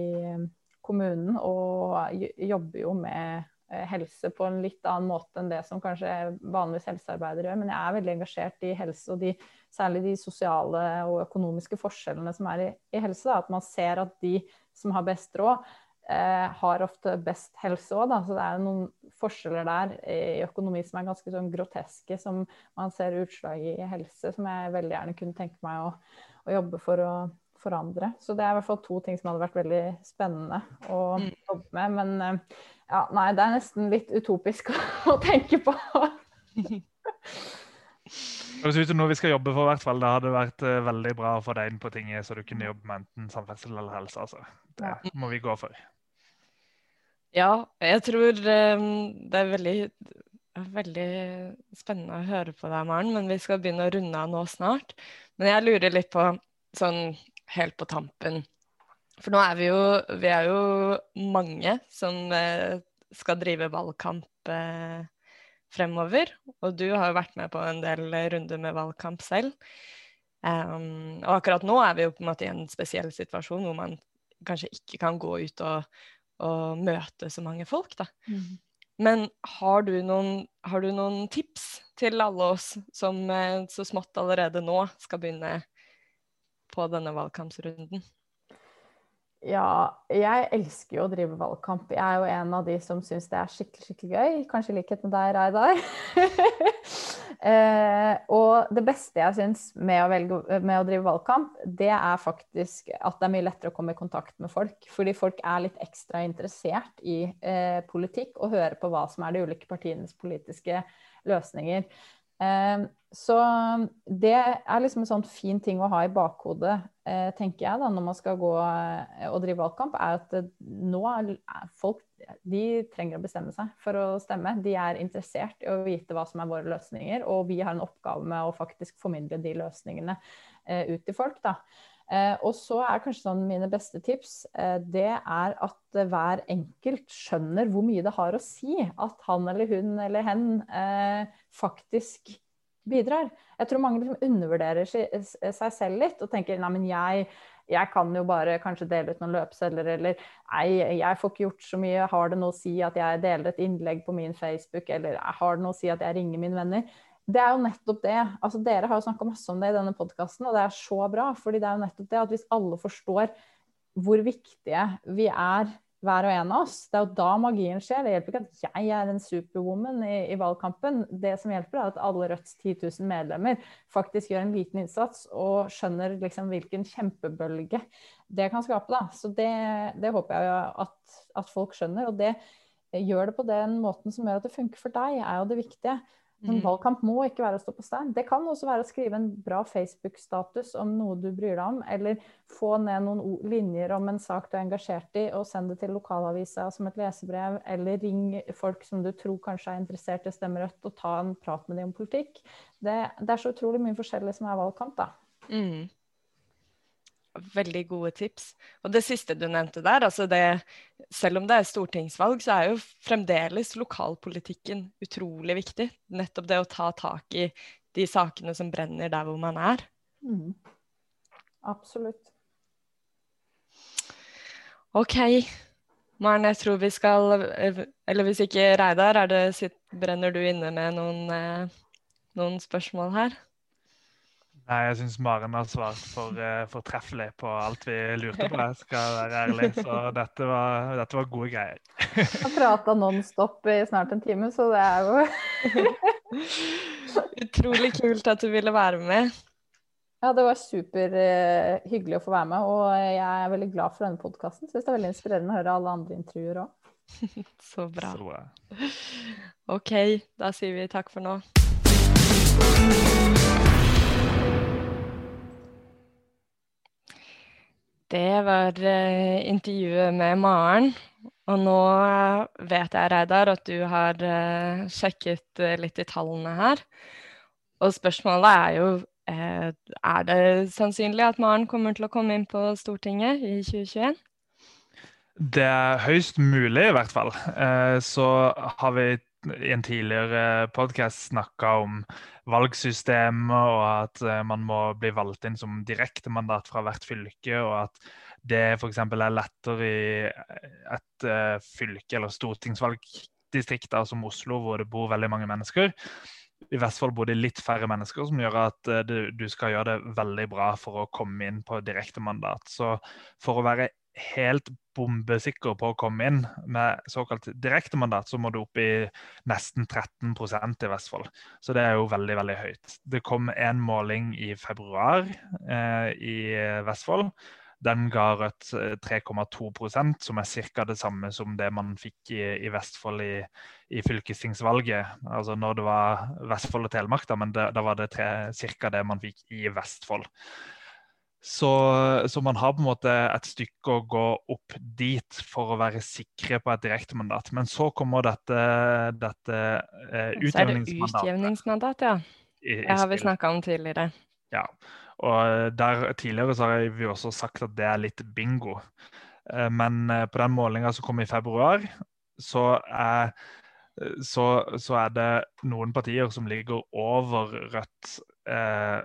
kommunen, og jobber jo med helse på en litt annen måte enn det som kanskje vanligvis helsearbeidere gjør. Men jeg er veldig engasjert i helse, og de, særlig de sosiale og økonomiske forskjellene som er i, i helse. Da. At man ser at de som har best råd, har ofte best helse òg, Så det er noen forskjeller der i økonomi som er ganske sånn groteske, som man ser utslag i helse, som jeg veldig gjerne kunne tenke meg å, å jobbe for å forandre. Så det er i hvert fall to ting som hadde vært veldig spennende å mm. jobbe med. Men eh, ja, nei, det er nesten litt utopisk å, tenke på. Det er noe vi skal jobbe for, hvert fall. Det hadde vært uh, veldig bra å få deg inn på tinget, så du kunne jobbe med enten samferdsel eller helse. altså. Det må vi gå for. Ja, jeg tror um, det er veldig, veldig spennende å høre på deg, Maren. Men vi skal begynne å runde av nå snart. Men jeg lurer litt på, sånn helt på tampen For nå er vi jo, vi er jo mange som uh, skal drive valgkamp uh, fremover. Og du har jo vært med på en del runder med valgkamp selv. Um, og akkurat nå er vi jo på en måte i en spesiell situasjon hvor man kanskje ikke kan gå ut og, og møte så mange folk, da. Mm. Men har du, noen, har du, noen, tips til alle oss som eh, så smått allerede nå skal begynne på denne valgkampsrunden? Ja, jeg elsker jo å drive valgkamp. Jeg er jo en av de som syns det er skikkelig skikkelig gøy. Kanskje i likhet med deg, Reidar. eh, og det beste jeg syns med, med, å drive valgkamp, det er faktisk at det er mye lettere å komme i kontakt med folk. Fordi folk er litt ekstra interessert i eh, politikk og hører på hva som er de ulike partienes politiske løsninger. Eh, så det er liksom en sånn fin ting å ha i bakhodet, tenker jeg, da, når man skal gå eh, og drive valgkamp, er at nå er folk de trenger å bestemme seg for å stemme. De er interessert i å vite hva som er våre løsninger, og vi har en oppgave med å faktisk formidle de løsningene eh, ut til folk. da. og så er kanskje sånn mine beste tips det er at hver enkelt skjønner hvor mye det har å si at han eller hun eller hen faktisk bidrar. Jeg tror mange liksom undervurderer seg selv litt og tenker nei, men jeg, jeg kan jo bare kanskje dele ut noen løpesedler, eller nei, jeg får ikke gjort så mye. Har det noe å si at jeg deler et innlegg på min Facebook, eller har det noe å si at jeg ringer mine venner? Det er jo nettopp det. altså Dere har jo snakka masse om det i denne podkasten, og det er så bra. fordi det er jo nettopp det at hvis alle forstår hvor viktige vi er hver og en av oss. Det er jo da magien skjer. Det hjelper ikke at jeg er en superwoman i, i valgkampen. Det som hjelper, er at alle Rødts 10 000 medlemmer faktisk gjør en liten innsats og skjønner liksom hvilken kjempebølge det kan skape. Da. Så det, det håper jeg at, at, folk skjønner. Og det gjør det på den måten som gjør at det funker for deg, er jo det viktige. En mm. valgkamp må ikke være å stå på stand. Det kan også være å skrive en bra Facebook-status om noe du bryr deg om, eller få ned noen linjer om en sak du er engasjert i, og send det til lokalavisa som et lesebrev, eller ring folk som du tror kanskje er interessert i stemme Rødt, og ta en prat med dem om politikk. Det, det er så utrolig mye forskjellig som er valgkamp, da. Mm. Veldig gode tips. Og det siste du nevnte der, altså det, selv om det er stortingsvalg, så er jo fremdeles lokalpolitikken utrolig viktig. Nettopp det å ta tak i de sakene som brenner der hvor man er. Mm. Absolutt. OK. Maren, jeg tror vi skal Eller hvis ikke Reidar, brenner du inne med noen, eh, noen spørsmål her? Nei, jeg syns Maren har svart for uh, fortreffelig på alt vi lurte på. Jeg skal være ærlig. Så dette var, dette var gode greier. Jeg har prata nonstop i snart en time, så det er jo Utrolig kult at du ville være med. Ja, det var superhyggelig uh, å få være med, og jeg er veldig glad for denne podkasten. Syns det er veldig inspirerende å høre alle andre intervjuer òg. Så bra. Så bra. OK, da sier vi takk for nå. Det var uh, intervjuet med Maren. Og nå uh, vet jeg, Reidar, at du har uh, sjekket litt i tallene her. Og spørsmålet er jo er det sannsynlig at Maren kommer til å komme inn på Stortinget i 2021? Det er høyst mulig, i hvert fall. Så har vi i en tidligere podkast snakka om valgsystemet, og at eh, man må bli valgt inn som direktemandat fra hvert fylke, og at det f.eks. er lettere i et uh, fylke eller stortingsvalgdistrikt som Oslo, hvor det bor veldig mange mennesker. I Vestfold bor det litt færre mennesker, som gjør at du skal gjøre det veldig bra for å komme inn på direktemandat. Så for å være helt bombesikker på å komme inn med såkalt direktemandat, så må du opp i nesten 13% i Vestfold. Så det er jo veldig, veldig høyt. Det kom en måling i februar eh, i Vestfold. Den ga Rødt 3,2 eh, som er ca. det samme som det man fikk i, i Vestfold i, i, fylkestingsvalget. Altså når det var Vestfold og Telemark, da, men da var det ca. det man fikk i Vestfold. Så, så, man har på en måte et stykke å gå opp dit for å være sikre på et direktemandat. Men så kommer dette, dette eh, utjevningsmandatet. Så er det utjevningsmandat, ja. Det har vi snakka om tidligere. Ja, og der Tidligere så har vi også sagt at det er litt bingo. Eh, men eh, på den målinga som kom i februar, så er, så, så er det noen partier som ligger over Rødt. Eh,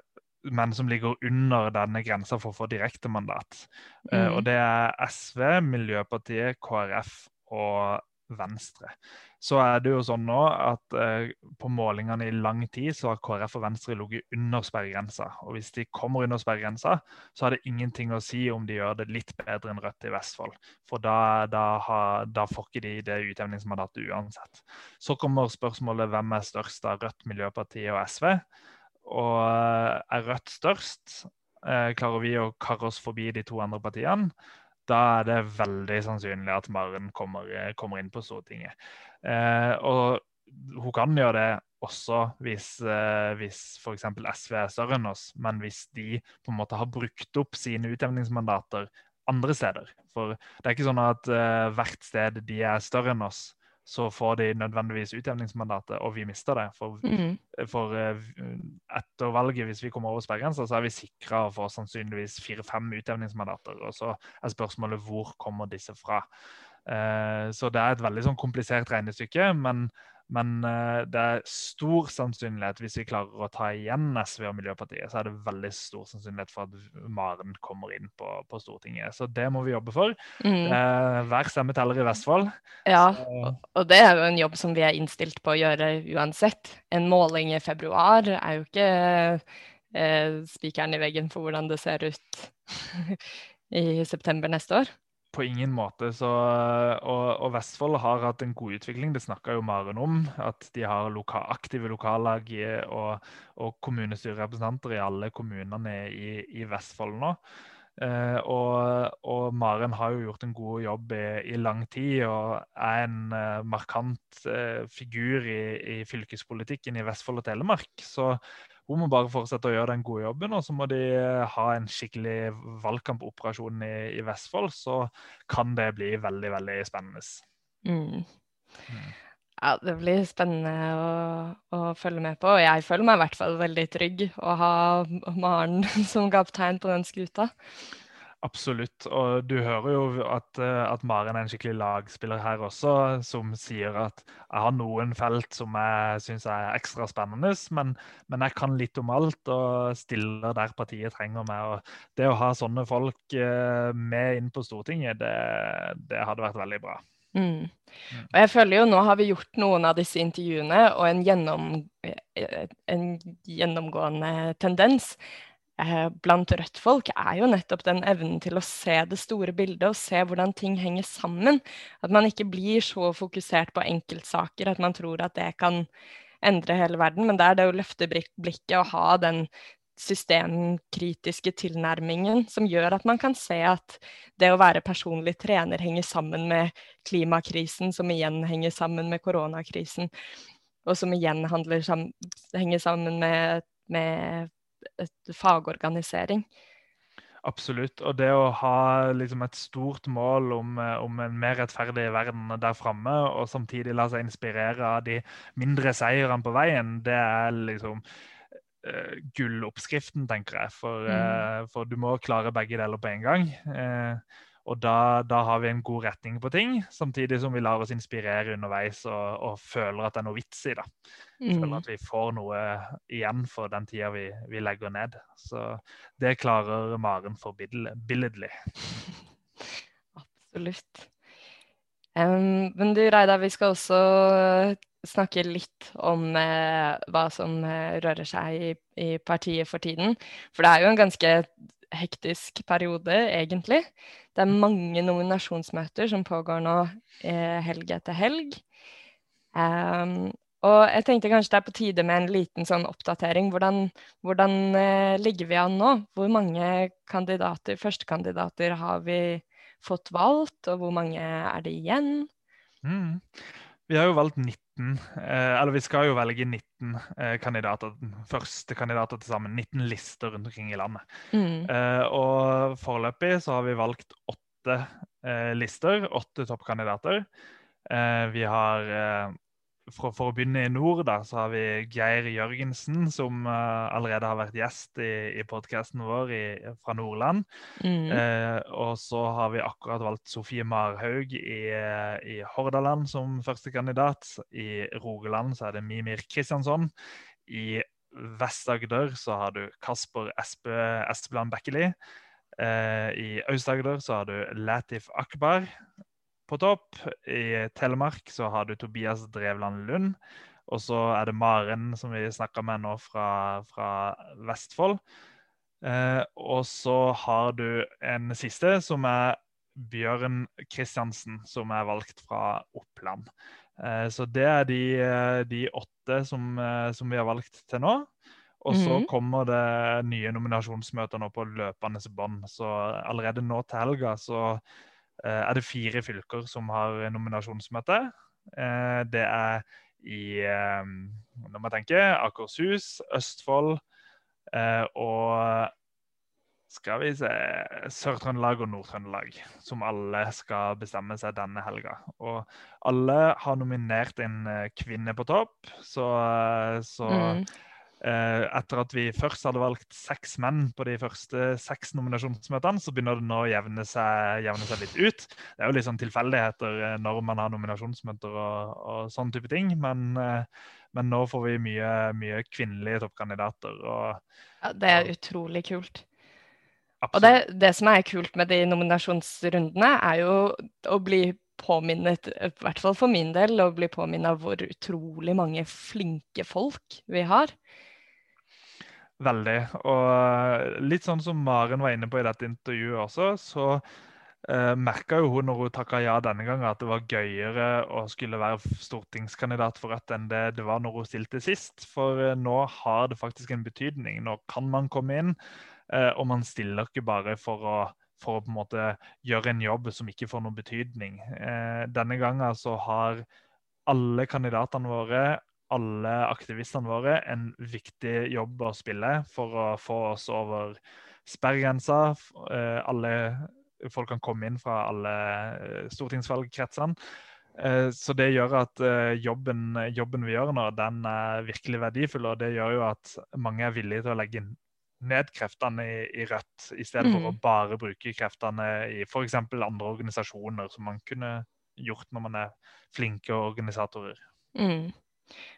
men som ligger under denne grensa for å få direktemandat. Eh, mm. Uh, og det er SV, Miljøpartiet, KrF og Venstre. Så er det jo sånn nå at uh, på målingene i lang tid så har KrF og Venstre ligget under sperregrensa. Og hvis de kommer under sperregrensa, så har det ingenting å si om de gjør det litt bedre enn Rødt i Vestfold. For da, da, har, da får ikke de det utjevningsmandatet uansett. Så kommer spørsmålet hvem er størst av Rødt, Miljøpartiet og SV og eh, er Rødt størst, eh, klarer vi å karre oss forbi de to andre partiene, da er det veldig sannsynlig at Maren kommer, eh, kommer inn på Stortinget. og hun kan gjøre det også hvis, hvis f.eks. SV er større enn oss, men hvis de på en måte har brukt opp sine utjevningsmandater andre steder. For det er ikke sånn at hvert sted de er større enn oss, så får de nødvendigvis utjevningsmandatet, og vi mister det. For, mm. for uh, etter valget, hvis vi kommer over sperregrensa, så er vi sikra å få sannsynligvis fire-fem utjevningsmandater. Og så er spørsmålet hvor kommer disse fra. Uh, så det er et veldig sånn komplisert regnestykke. men men uh, det er stor sannsynlighet, hvis vi klarer å ta igjen SV og Miljøpartiet, så er det veldig stor sannsynlighet for at Maren kommer inn på, på Stortinget. Så det må vi jobbe for. Mm. Uh, hver stemme teller i Vestfold. Ja, så... og det er jo en jobb som vi er innstilt på å gjøre uansett. En måling i februar er jo ikke uh, spikeren i veggen for hvordan det ser ut i september neste år på ingen måte. Så, og, og, Vestfold har hatt en god utvikling. Det snakka jo Maren om. At de har loka, aktive lokallag og, og kommunestyrerepresentanter i alle kommunene i, i Vestfold nå. Eh, og, og, Maren har jo gjort en god jobb i, i lang tid og er en uh, markant uh, figur i, i, fylkespolitikken i Vestfold og Telemark. Så hun må bare fortsette å gjøre den gode jobben, og så må de eh, ha en skikkelig valgkampoperasjon i, i Vestfold. Så kan det bli veldig, veldig spennende. Mm. Mm. Ja, det blir spennende å, å, følge med på. Og jeg føler meg i hvert fall veldig trygg å ha Maren som kaptein på den skuta. Absolutt. Og du hører jo at, eh, at, Maren er en skikkelig lagspiller her også, som sier at jeg har noen felt som jeg syns er ekstra spennende, men, men, jeg kan litt om alt og stiller der partiet trenger meg. Og det å ha sånne folk eh, med inn på Stortinget, det, det hadde vært veldig bra. Mm. mm. Og jeg føler jo nå har vi gjort noen av disse intervjuene, og en, gjennom, eh, en gjennomgående tendens Eh, blant Rødt-folk, er jo nettopp den evnen til å se det store bildet og se hvordan ting henger sammen. At man ikke blir så fokusert på enkeltsaker at man tror at det kan endre hele verden. Men det er det å løfte blikket og ha den systemkritiske tilnærmingen som gjør at man kan se at det å være personlig trener henger sammen med klimakrisen, som igjen henger sammen med koronakrisen, og som igjen handler, henger sammen med, med et fagorganisering. Absolutt. Og det å ha liksom, et stort mål om, eh, om, en mer rettferdig verden der framme, og samtidig la seg inspirere av de mindre seirene på veien, det er liksom uh, gulloppskriften, tenker jeg. For, uh, for, du må klare begge deler på en gang. Uh, og da, da, har vi en god retning på ting, samtidig som vi lar oss inspirere underveis og, og føler at det er noe vits i det. Føler mm. at vi får noe igjen for den tida vi, vi legger ned. Så det klarer Maren forbilledlig. Absolutt. Um, men du Reidar, vi skal også snakke litt om eh, hva som eh, rører seg i, i, partiet for tiden. For det er jo en ganske hektisk periode, egentlig. Det er mange nominasjonsmøter som pågår nå eh, helg etter helg. Um, og jeg tenkte kanskje det er på tide med en liten sånn oppdatering. Hvordan, hvordan eh, ligger vi an nå? Hvor mange kandidater, førstekandidater har vi fått valgt, og hvor mange er det igjen? Mm. Vi har jo valgt 19 19 Eller vi skal jo velge 19 kandidater, første kandidater til sammen. 19 lister rundt omkring i landet. Mm. Og foreløpig så har vi valgt åtte lister, åtte toppkandidater. Vi har for, for, å begynne i nord, da, så har vi Geir Jørgensen, som uh, allerede har vært gjest i, i podkasten vår i, fra Nordland. Mm. Uh, og så har vi akkurat valgt Sofie Marhaug i, i Hordaland som førstekandidat. I Rogaland så er det Mimir Kristiansson. I Vest-Agder så har du Kasper Espe, Espeland Bekkeli. Uh, I Aust-Agder så har du Latif Akbar på topp. I Telemark så har du Tobias Drevland Lund. Og så er det Maren, som vi snakka med nå fra, fra Vestfold. Eh, og så har du en siste, som er Bjørn Kristiansen, som er valgt fra Oppland. Eh, så det er de, de åtte som, eh, som, vi har valgt til nå. Og så mm. kommer det nye nominasjonsmøter nå på løpende bånd. Så allerede nå til helga så Eh, er det fire fylker som har nominasjonsmøte. Eh, det er i eh, nå må jeg tenke, Akershus, Østfold og skal vi se Sør-Trøndelag og Nord-Trøndelag, som alle skal bestemme seg denne helga. Og alle har nominert en kvinne på topp, så, så mm. Eh, etter at vi først hadde valgt seks menn på de første seks nominasjonsmøtene, så begynner det nå å jevne seg, jevne seg litt ut. Det er jo litt sånn tilfeldigheter eh, når man har nominasjonsmøter og, og sånn type ting. Men, eh, men, nå får vi mye, mye kvinnelige toppkandidater. Og, ja, det er utrolig kult. Absolutt. Og det, det som er kult med de nominasjonsrundene, er jo å bli påminnet, i hvert fall for min del, å bli påminnet hvor utrolig mange flinke folk vi har. Veldig. Og eh, litt sånn som Maren var inne på i dette intervjuet også, så eh, merka jo hun når hun takka ja denne gangen, at det var gøyere å skulle være stortingskandidat for Rødt enn det det var når hun stilte sist. For eh, nå har det faktisk en betydning. Nå kan man komme inn, eh, og man stiller ikke bare for å, for å på en måte gjøre en jobb som ikke får noen betydning. Eh, denne gangen så har alle kandidatene våre alle aktivistene våre en viktig jobb å spille for å få oss over sperregrensa. Eh, alle folk kan komme inn fra alle eh, stortingsvalgkretsene. Eh, så det gjør at jobben, jobben, vi gjør nå, den er virkelig verdifull. Og det gjør jo at mange er villige til å legge ned kreftene i, i Rødt, i stedet mm. for å bare bruke kreftene i f.eks. andre organisasjoner, som man kunne gjort når man er flinke organisatorer. Mm.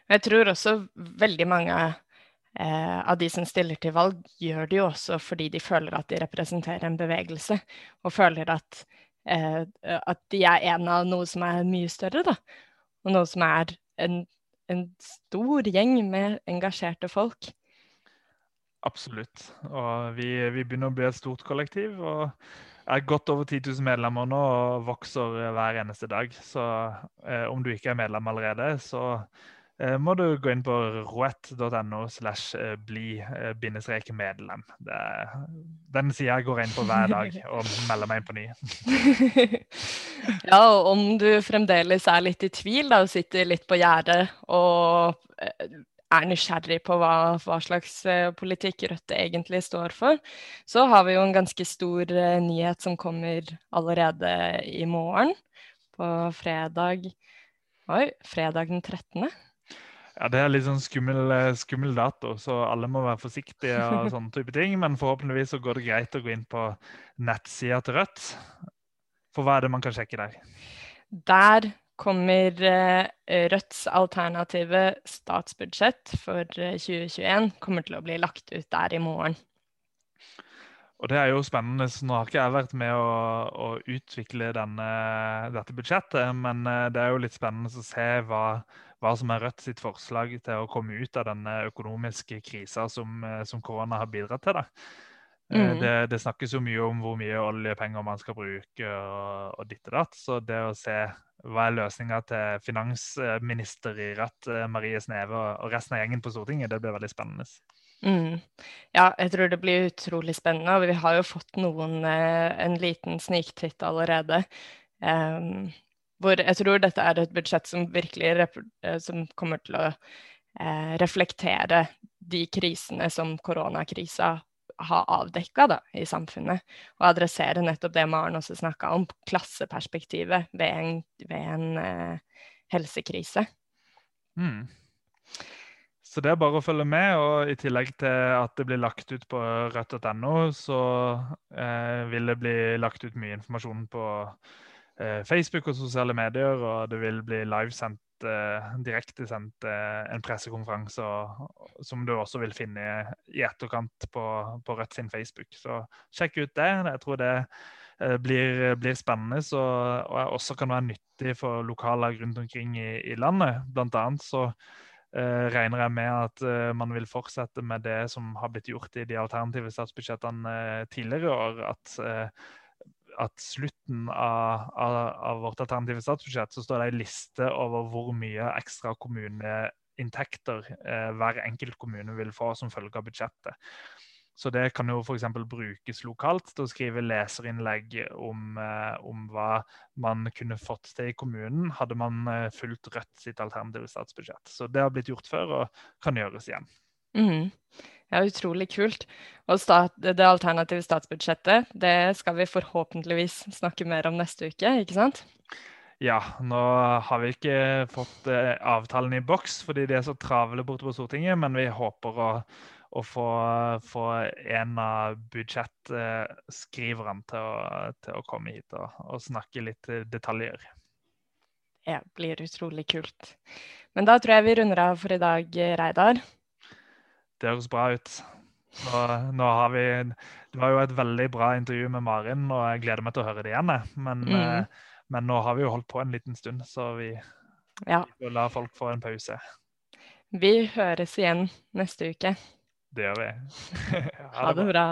Jeg tror også veldig mange eh, av de som stiller til valg, gjør det jo også fordi de føler at de representerer en bevegelse, og føler at, eh, at de er en av noe som er mye større, da. Og noe som er en, en stor gjeng med engasjerte folk. Absolutt. Og vi, vi, begynner å bli et stort kollektiv. og er godt over 10 000 medlemmer nå og vokser hver eneste dag. Så eh, om du ikke er medlem allerede, så må du gå inn på roett.no slash eh, bli eh. Den sida jeg går inn på hver dag og melder meg inn på ny. ja, og om du fremdeles er litt i tvil da, og sitter litt på gjerdet og er nysgjerrig på hva, hva, slags politikk Rødt egentlig står for, så har vi jo en ganske stor nyhet som kommer allerede i morgen. På fredag Oi, fredag den 13. Ja, Det er litt sånn skummel, eh, skummel, dato, så alle må være forsiktige. og sånne type ting, Men forhåpentligvis så går det greit å gå inn på nettsida til Rødt. For hva er det man kan sjekke der? Der kommer eh, Rødts alternative statsbudsjett for 2021 eh, kommer til å bli lagt ut der i morgen. Og Det er jo spennende. så Nå har ikke jeg vært med å, å utvikle denne, dette budsjettet, men det er jo litt spennende å se hva hva som er Rødt sitt forslag til å komme ut av denne økonomiske krisa som, eh, som korona har bidratt til. Eh, mm. Det, det, snakkes jo mye om hvor mye oljepenger man skal bruke og, og ditt og datt. Så det å se hva er løsninga til finansminister i Rødt, eh, Marie Sneve og resten av gjengen på Stortinget, det blir veldig spennende. Mm. Ja, jeg tror det blir utrolig spennende. og Vi har jo fått noen, en liten sniktitt allerede. Um, hvor jeg tror dette er et budsjett som virkelig eh, som kommer til å eh, reflektere de krisene som koronakrisa har avdekka i samfunnet. Og adressere nettopp det Maren også snakka om, klasseperspektivet ved en, ved en eh, helsekrise. Mm. Så det er bare å følge med. Og i tillegg til at det blir lagt ut på rødt.no, så eh, vil det bli lagt ut mye informasjon på Facebook og sosiale medier, og det vil bli livesendt eh, direktesendt eh, en pressekonferanse som du også vil finne i etterkant på, på Rødt sin Facebook. Så sjekk ut det. Jeg tror det eh, blir, blir, spennende og, og også kan være nyttig for lokaler rundt omkring i, i landet. Blant annet så Uh, regner jeg med at uh, man vil fortsette med det som har blitt gjort i de alternative statsbudsjettene uh, tidligere år. At, at slutten av, av, av, vårt alternative statsbudsjett så står det ei liste over hvor mye ekstra kommuneinntekter hver enkelt kommune vil få som følge av budsjettet. Så det kan jo f.eks. brukes lokalt til å skrive leserinnlegg om, eh, om, hva man kunne fått til i kommunen, hadde man eh, fulgt Rødt sitt alternative statsbudsjett. Så det har blitt gjort før og kan gjøres igjen. Mm. Ja, utrolig kult. Og stat, det alternative statsbudsjettet det skal vi forhåpentligvis snakke mer om neste uke, ikke sant? Ja, nå har vi ikke fått eh, avtalen i boks fordi de er så travle borte på Stortinget, men vi håper å å få, få, en av budsjettskriverne til, til, å komme hit og, og, snakke litt detaljer. Det blir utrolig kult. Men da tror jeg vi runder av for i dag, Reidar. Det høres bra ut. Så nå har vi, det var jo et veldig bra intervju med Marin, og jeg gleder meg til å høre det igjen. Men, mm. Eh, men nå har vi jo holdt på en liten stund, så vi, ja. vi la folk få en pause. Vi høres igjen neste uke. Det gjør vi. ha det bra.